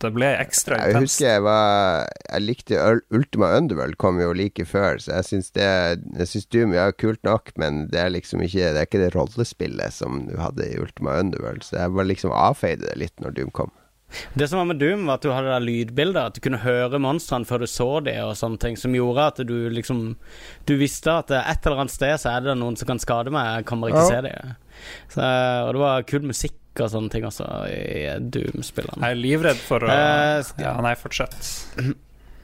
det ble ekstra Jeg husker jeg var Jeg likte Ultima Underworld kom jo like før, så jeg syns det Jeg syns Doom er kult nok, men det er liksom ikke Det er ikke det rollespillet som du hadde i Ultima Underworld, så jeg bare liksom avfeide det litt når Doom kom. Det som var med Doom, var at du hadde det lydbildet. At du kunne høre monstrene før du så dem, og sånne ting. Som gjorde at du liksom Du visste at et eller annet sted så er det noen som kan skade meg. Jeg kommer ikke Ja. se dem. Så, og det var kul musikk og sånne ting også i Doom-spillene. Jeg er livredd for å Eh, Ja, nei, fortsett.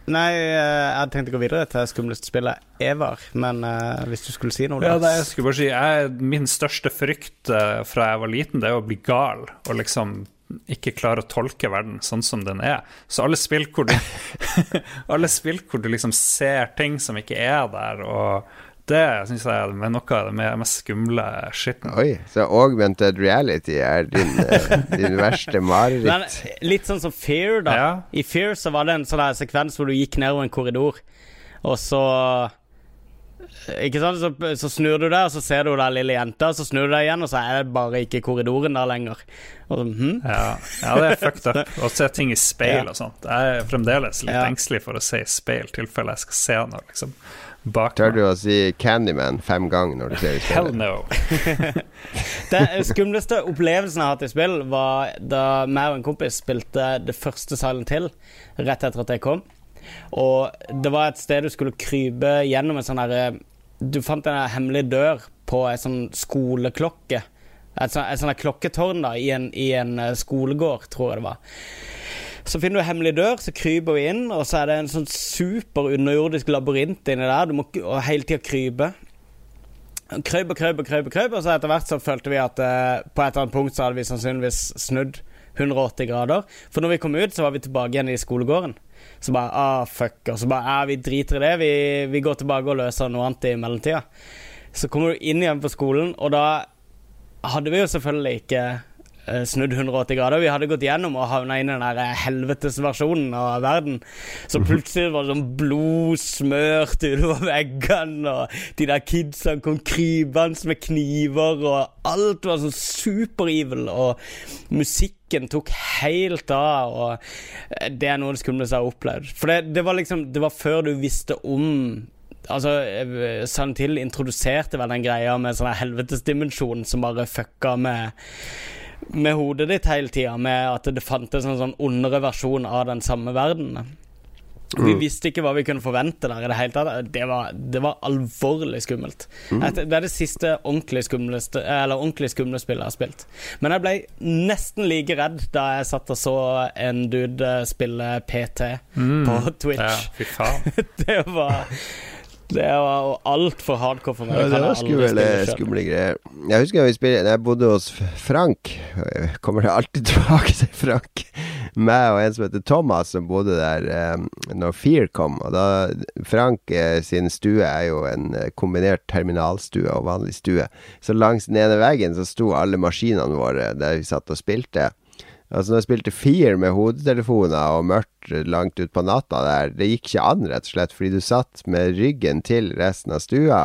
Nei, eh, jeg tenkte å gå videre til skumleste spillet ever, men uh, hvis du skulle si noe, Ja, jeg skulle bare si jeg, Min største frykt eh, fra jeg var liten, det er å bli gal og liksom ikke klarer å tolke verden sånn som den er. Så alle spill hvor du [LAUGHS] Alle spill hvor du liksom ser ting som ikke er der, og det syns jeg er noe av det me- mest skumle skitten. Oi, så augmented reality er din, eh, din [LAUGHS] verste Men mareritt. litt sånn som Fear, da. Ja. I Fear så var det en sånn sekvens hvor du gikk nedover en korridor, og så Ikke sant? Så, så snur du deg, og så ser du den lille jenta, og så snur du deg igjen, og så er det bare ikke korridoren der lenger. Og så, hm? Ja, ja, det er fucked up. Å se ting i speil Ja. og sånt. Jeg er fremdeles litt Ja. engstelig for å se i speil, tilfelle jeg skal se noe liksom bak Tør du å si Candyman fem ganger når du ser i Hell no. [LAUGHS] Den skumleste opplevelsen jeg har hatt i spill, var da meg og en kompis spilte det første Silent Hill rett etter at det kom. Og det var et sted du skulle krype gjennom en sånn herre Du fant en hemmelig dør på ei sånn skoleklokke. Et sånt, klokketårn da i en, i en eh, skolegård, tror jeg det var. Så finner du en hemmelig dør, så kryper vi inn, og så er det en sånn super underjordisk labyrint inni der. Du må hele tida krype. Krøyp og krøyp og og så etter hvert så følte vi at eh, på et eller annet punkt så hadde vi sannsynligvis snudd 180 grader. For når vi kom ut, så var vi tilbake igjen i skolegården. Så bare ah, fuck. Og så bare ja, vi driter i det. Vi, vi går tilbake og løser noe annet i mellomtida. Så kommer du inn igjen på skolen, og da hadde vi jo selvfølgelig ikke snudd 180 grader. Vi hadde gått gjennom og havna inn i den der eh, helvetesversjonen av verden. Så plutselig var det sånn blod smørt utover veggene, og de der kidsa kom krypende med kniver, og alt var sånn super-evil, og musikken tok helt av, og eh, det er noe det skumleste jeg har opplevd. For det, det var liksom Det var før du visste om Altså, eh, Silent introduserte vel den greia med sånn helvetesdimensjon som bare fucka med med hodet ditt hele tida, med at det fantes en sånn ondere versjon av den samme verdenen. Vi visste ikke hva vi kunne forvente der i det hele tatt. Det var, det var alvorlig skummelt. Mm. Det er det siste ordentlig skumle, Eller ordentlig skumle spillet jeg har spilt. Men jeg ble nesten like redd da jeg satt og så en dude spille PT på Ja, Twitch. fy faen. [LAUGHS] Det var Det var altfor hardcore for meg. Ja, Det det var skumle, skumle greier. Jeg husker jeg, spille, jeg bodde hos Frank. Jeg kommer alltid [LAUGHS] tilbake til Frank. meg og en som heter Thomas, som bodde der um, når Fear kom. Og da Frank eh, sin stue er jo en eh, kombinert terminalstue og vanlig stue. Så langs den ene veggen så sto alle maskinene våre der vi satt og spilte. Altså når jeg spilte Fear med hodetelefoner og mørkt langt ut på natta der, det gikk ikke an, rett og slett, fordi du satt med ryggen til resten av stua.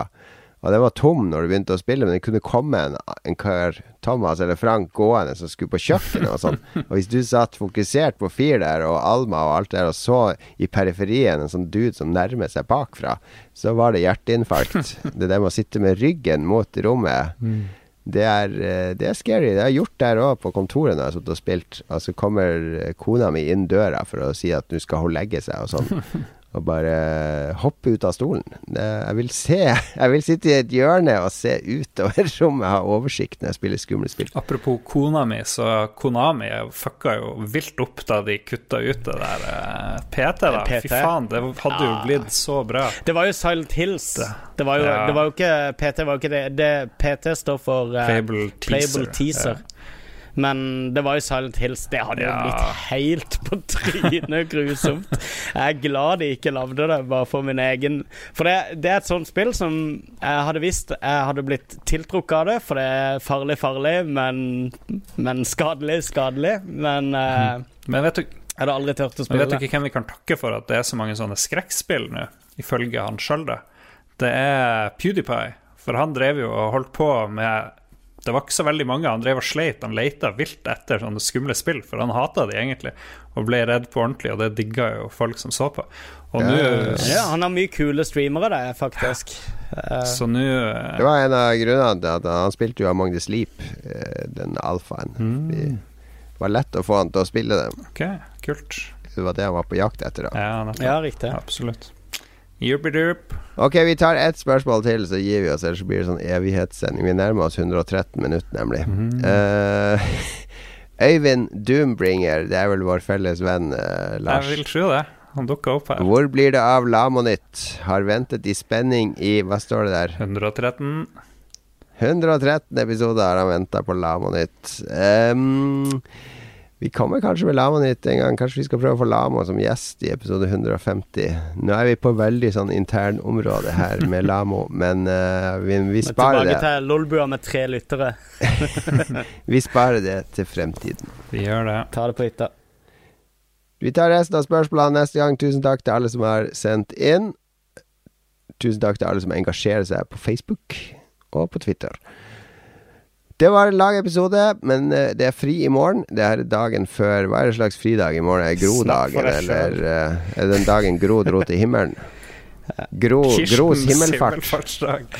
Og den var tom når du begynte å spille, men det kunne komme en, en kar, Thomas eller Frank, gående som skulle på kjøkkenet og sånn. [LAUGHS] Og hvis du satt fokusert på Fear der, og Alma og alt der, og så i periferien en sånn dude som nærmer seg bakfra, så var det hjerteinfarkt. [LAUGHS] Det der med å sitte med ryggen mot rommet. Det er, eh, det er scary. Det har jeg gjort der òg, på kontoret når jeg har sittet og spilt. Og så kommer eh, kona mi inn døra for å si at nå skal hun legge seg og sånn. [LAUGHS] Og bare hoppe ut av stolen. Jeg vil se [LAUGHS] Jeg vil sitte i et hjørne og se utover [LAUGHS] rommet, ha oversikt når jeg spiller skumle spill. Apropos kona mi, så Konami fucka jo vilt opp da de kutta ut det der eh, PT, da. PT. Fy faen, det hadde jo Ja. blitt så bra. Det var jo Silent Hills. Det var jo, Ja. det var jo ikke PT var jo ikke det. det PT står for uh, Playable teaser. Playable teaser. Men det var jo Silent Hills. Det hadde jo blitt helt på trynet grusomt. Jeg er glad de ikke lagde det, bare for min egen For det, det er et sånt spill som jeg hadde visst jeg hadde blitt tiltrukket av det, for det er farlig, farlig, men, men skadelig, skadelig. Men uh, Men vet du, jeg hadde aldri turt å men spille vet du ikke hvem vi kan takke for at det er så mange sånne skrekkspill nå, ifølge han sjøl, da? Det er PewDiePie. For han drev jo og holdt på med Det var ikke så veldig mange. Han drev og sleit. Han leita vilt etter sånne skumle spill, for han hata de egentlig, og ble redd på ordentlig, og det digga jo folk som så på. Og nå Ja, han har mye kule streamere, det, faktisk. Eh, Så nå Det var en av grunnene til at han spilte jo Among the Sleep, eh, den alfaen. Mm. Det var lett å få han til å spille det. OK, kult. Det var det han var på jakt etter. da Ja, ja, riktig. Absolutt. Juppidup. Ok, vi tar ett spørsmål til, så gir vi oss. Ellers så blir det sånn evighetssending. Vi nærmer oss 113 minutter, nemlig. Eh, [LAUGHS] Øyvind Doombringer, det er vel vår felles venn uh, Lars. Jeg vil tro det. Han dukka opp her. Hvor blir det av Lamonytt? Har ventet i spenning i Hva står det der? 113. 113 episoder har han venta på Lamonytt. Um, vi kommer kanskje med Lamonytt en gang. Kanskje vi skal prøve å få Lama som gjest i episode 150. Nå er vi på veldig sånn internområde her med Lamo, [LAUGHS] men uh, vi, vi Men det. tilbake til Lolbua med tre lyttere. [LAUGHS] Vi sparer det til fremtiden. Vi gjør det. Ta det på hytta. Vi tar resten av spørsmålene neste gang. Tusen takk til alle som har sendt inn. Tusen takk til alle som engasjerer seg på Facebook og på Twitter. Det var en lang episode, men eh, det er fri i morgen. Det er dagen før Hva er det slags fridag i morgen? Er Grodagen, eller eh, er det den dagen Gro dro til himmelen? [LAUGHS] Gro, Gros himmelfart. himmelfartsdag. [LAUGHS]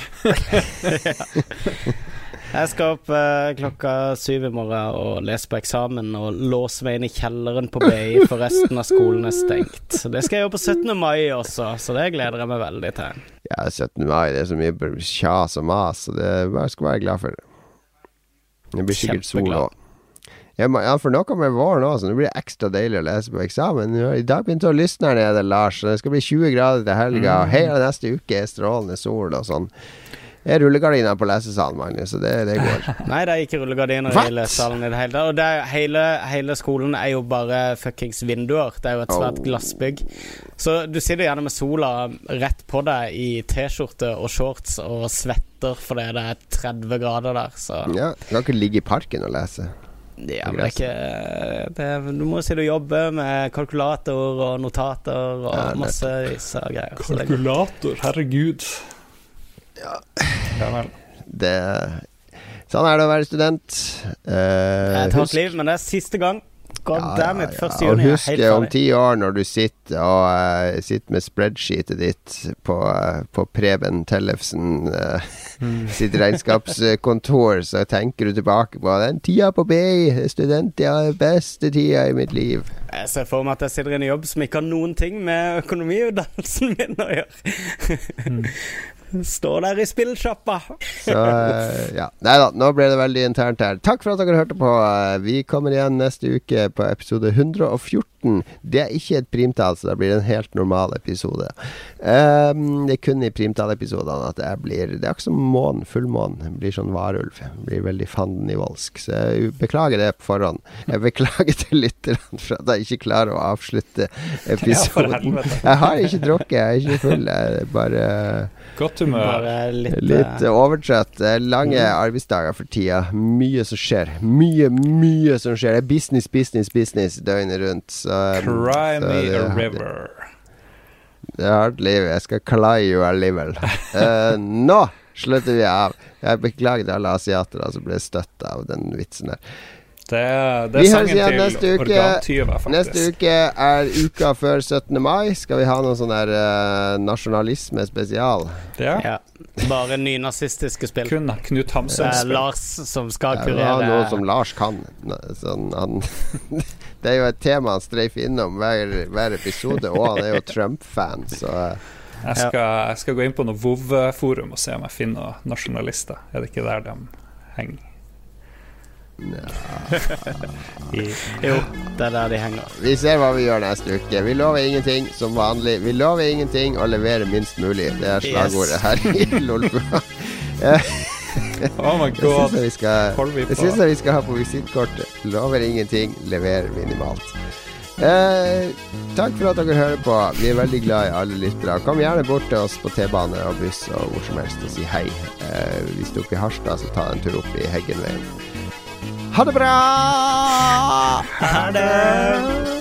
Jeg skal opp eh, klokka syv i morgen og lese på eksamen og låse meg inn i kjelleren på BI, for resten av skolen er stengt. Så Det skal jeg gjøre på 17. mai også, så det gleder jeg meg veldig til. Ja, 17. mai. Det er så mye kjas og mas, så det skal skal være glad for. Det blir sikkert sol òg. Ja, for nå kommer våren òg, så nå blir det ekstra deilig å lese på eksamen. I dag begynte det å lysne her nede, Lars. Det skal bli 20 grader til helga. og Hele neste uke er strålende sol og sånn. Det er rullegardiner på lesesalen, Magnus, så det, det går. [LAUGHS] Nei, det er ikke rullegardiner What? i lesesalen i det hele tatt. Og det er, hele, hele skolen er jo bare fuckings vinduer. Det er jo et svært Oh. glassbygg. Så du sitter gjerne med sola rett på deg i T-skjorte og shorts og svetter fordi det er 30 grader der, så Ja, Du kan ikke ligge i parken og lese. Ja, men det er ikke det er, Du må si du jobber med kalkulator og notater og Ja, masse disse greier. Kalkulator, herregud. Ja. vel. Det Sånn er det å være student. Eh, jeg tar et liv, men det er siste gang. God Ja, damn ja, it, ja. ja. Og juni husk om ti år, når du sitter og uh, sitter med spreadsheetet ditt på, uh, på Preben Tellefsen uh, Mm. [LAUGHS] sitt regnskapskontor, så tenker du tilbake på den tida på BI, studenttida, beste tida i mitt liv. Jeg ser for meg at jeg sitter i en jobb som ikke har noen ting med økonomiutdannelsen min å gjøre. [LAUGHS] Står der i spillsjappa. Så eh, ja. Nei da, nå ble det veldig internt her. Takk for at dere hørte på. Eh, Vi kommer igjen neste uke på episode 114. 14, det er ikke et primtall, så da blir det en helt normal episode. Um, det er kun i primtall-episodene at jeg blir Det er ikke som månen, fullmånen. Blir sånn varulv. Blir veldig fandenivoldsk. Så jeg beklager det på forhånd. Jeg beklager til lytterne for at jeg ikke klarer å avslutte episoden. jeg har ikke drukket, jeg er ikke full. Jeg er bare Godt humør. Litt, Litt eh, overtrøtt. Er Lange arbeidsdager for tida. Mye som skjer. Mye, mye som skjer. Det er business, business, business døgnet rundt. Så, Cry så me a river. Det er hardt liv. Jeg skal cly you alligevel. [LAUGHS] uh, nå slutter vi av. Jeg beklager til alle asiatere som ble støtt av den vitsen der. Det det Vi høres igjen neste uke. Neste uke er uka før 17. mai. Skal vi ha noe sånn der uh, nasjonalisme spesial? Ja. ja. Bare nynazistiske spill. Kun Knut er Hamsun-spill. Lars som skal Ja, vi har noe som Lars kan. Sånn, han, [LAUGHS] det er jo et tema han streifer innom hver, hver episode, og han er jo Trump-fan, så eh, Jeg skal, jeg skal gå inn på noe VOV-forum og se om jeg finner noen nasjonalister. Er det ikke der de henger? [LAUGHS] I, Jo, det er der de henger. vi ser hva vi gjør neste uke. Vi lover ingenting som vanlig. Vi lover ingenting og leverer minst mulig. Det er slagordet Yes. her i Lolbua. [LAUGHS] oh my Det syns god. jeg vi skal Holder vi Det syns jeg vi skal ha på visittkortet. Lover ingenting, leverer minimalt. Eh, takk for at dere hører på. Vi er veldig glad i alle lyttere. Kom gjerne bort til oss på T-bane og buss og hvor som helst og si hei. Eh, hvis du er oppe i Harstad, så ta en tur opp i Heggenveien. Ha det bra! Ha det!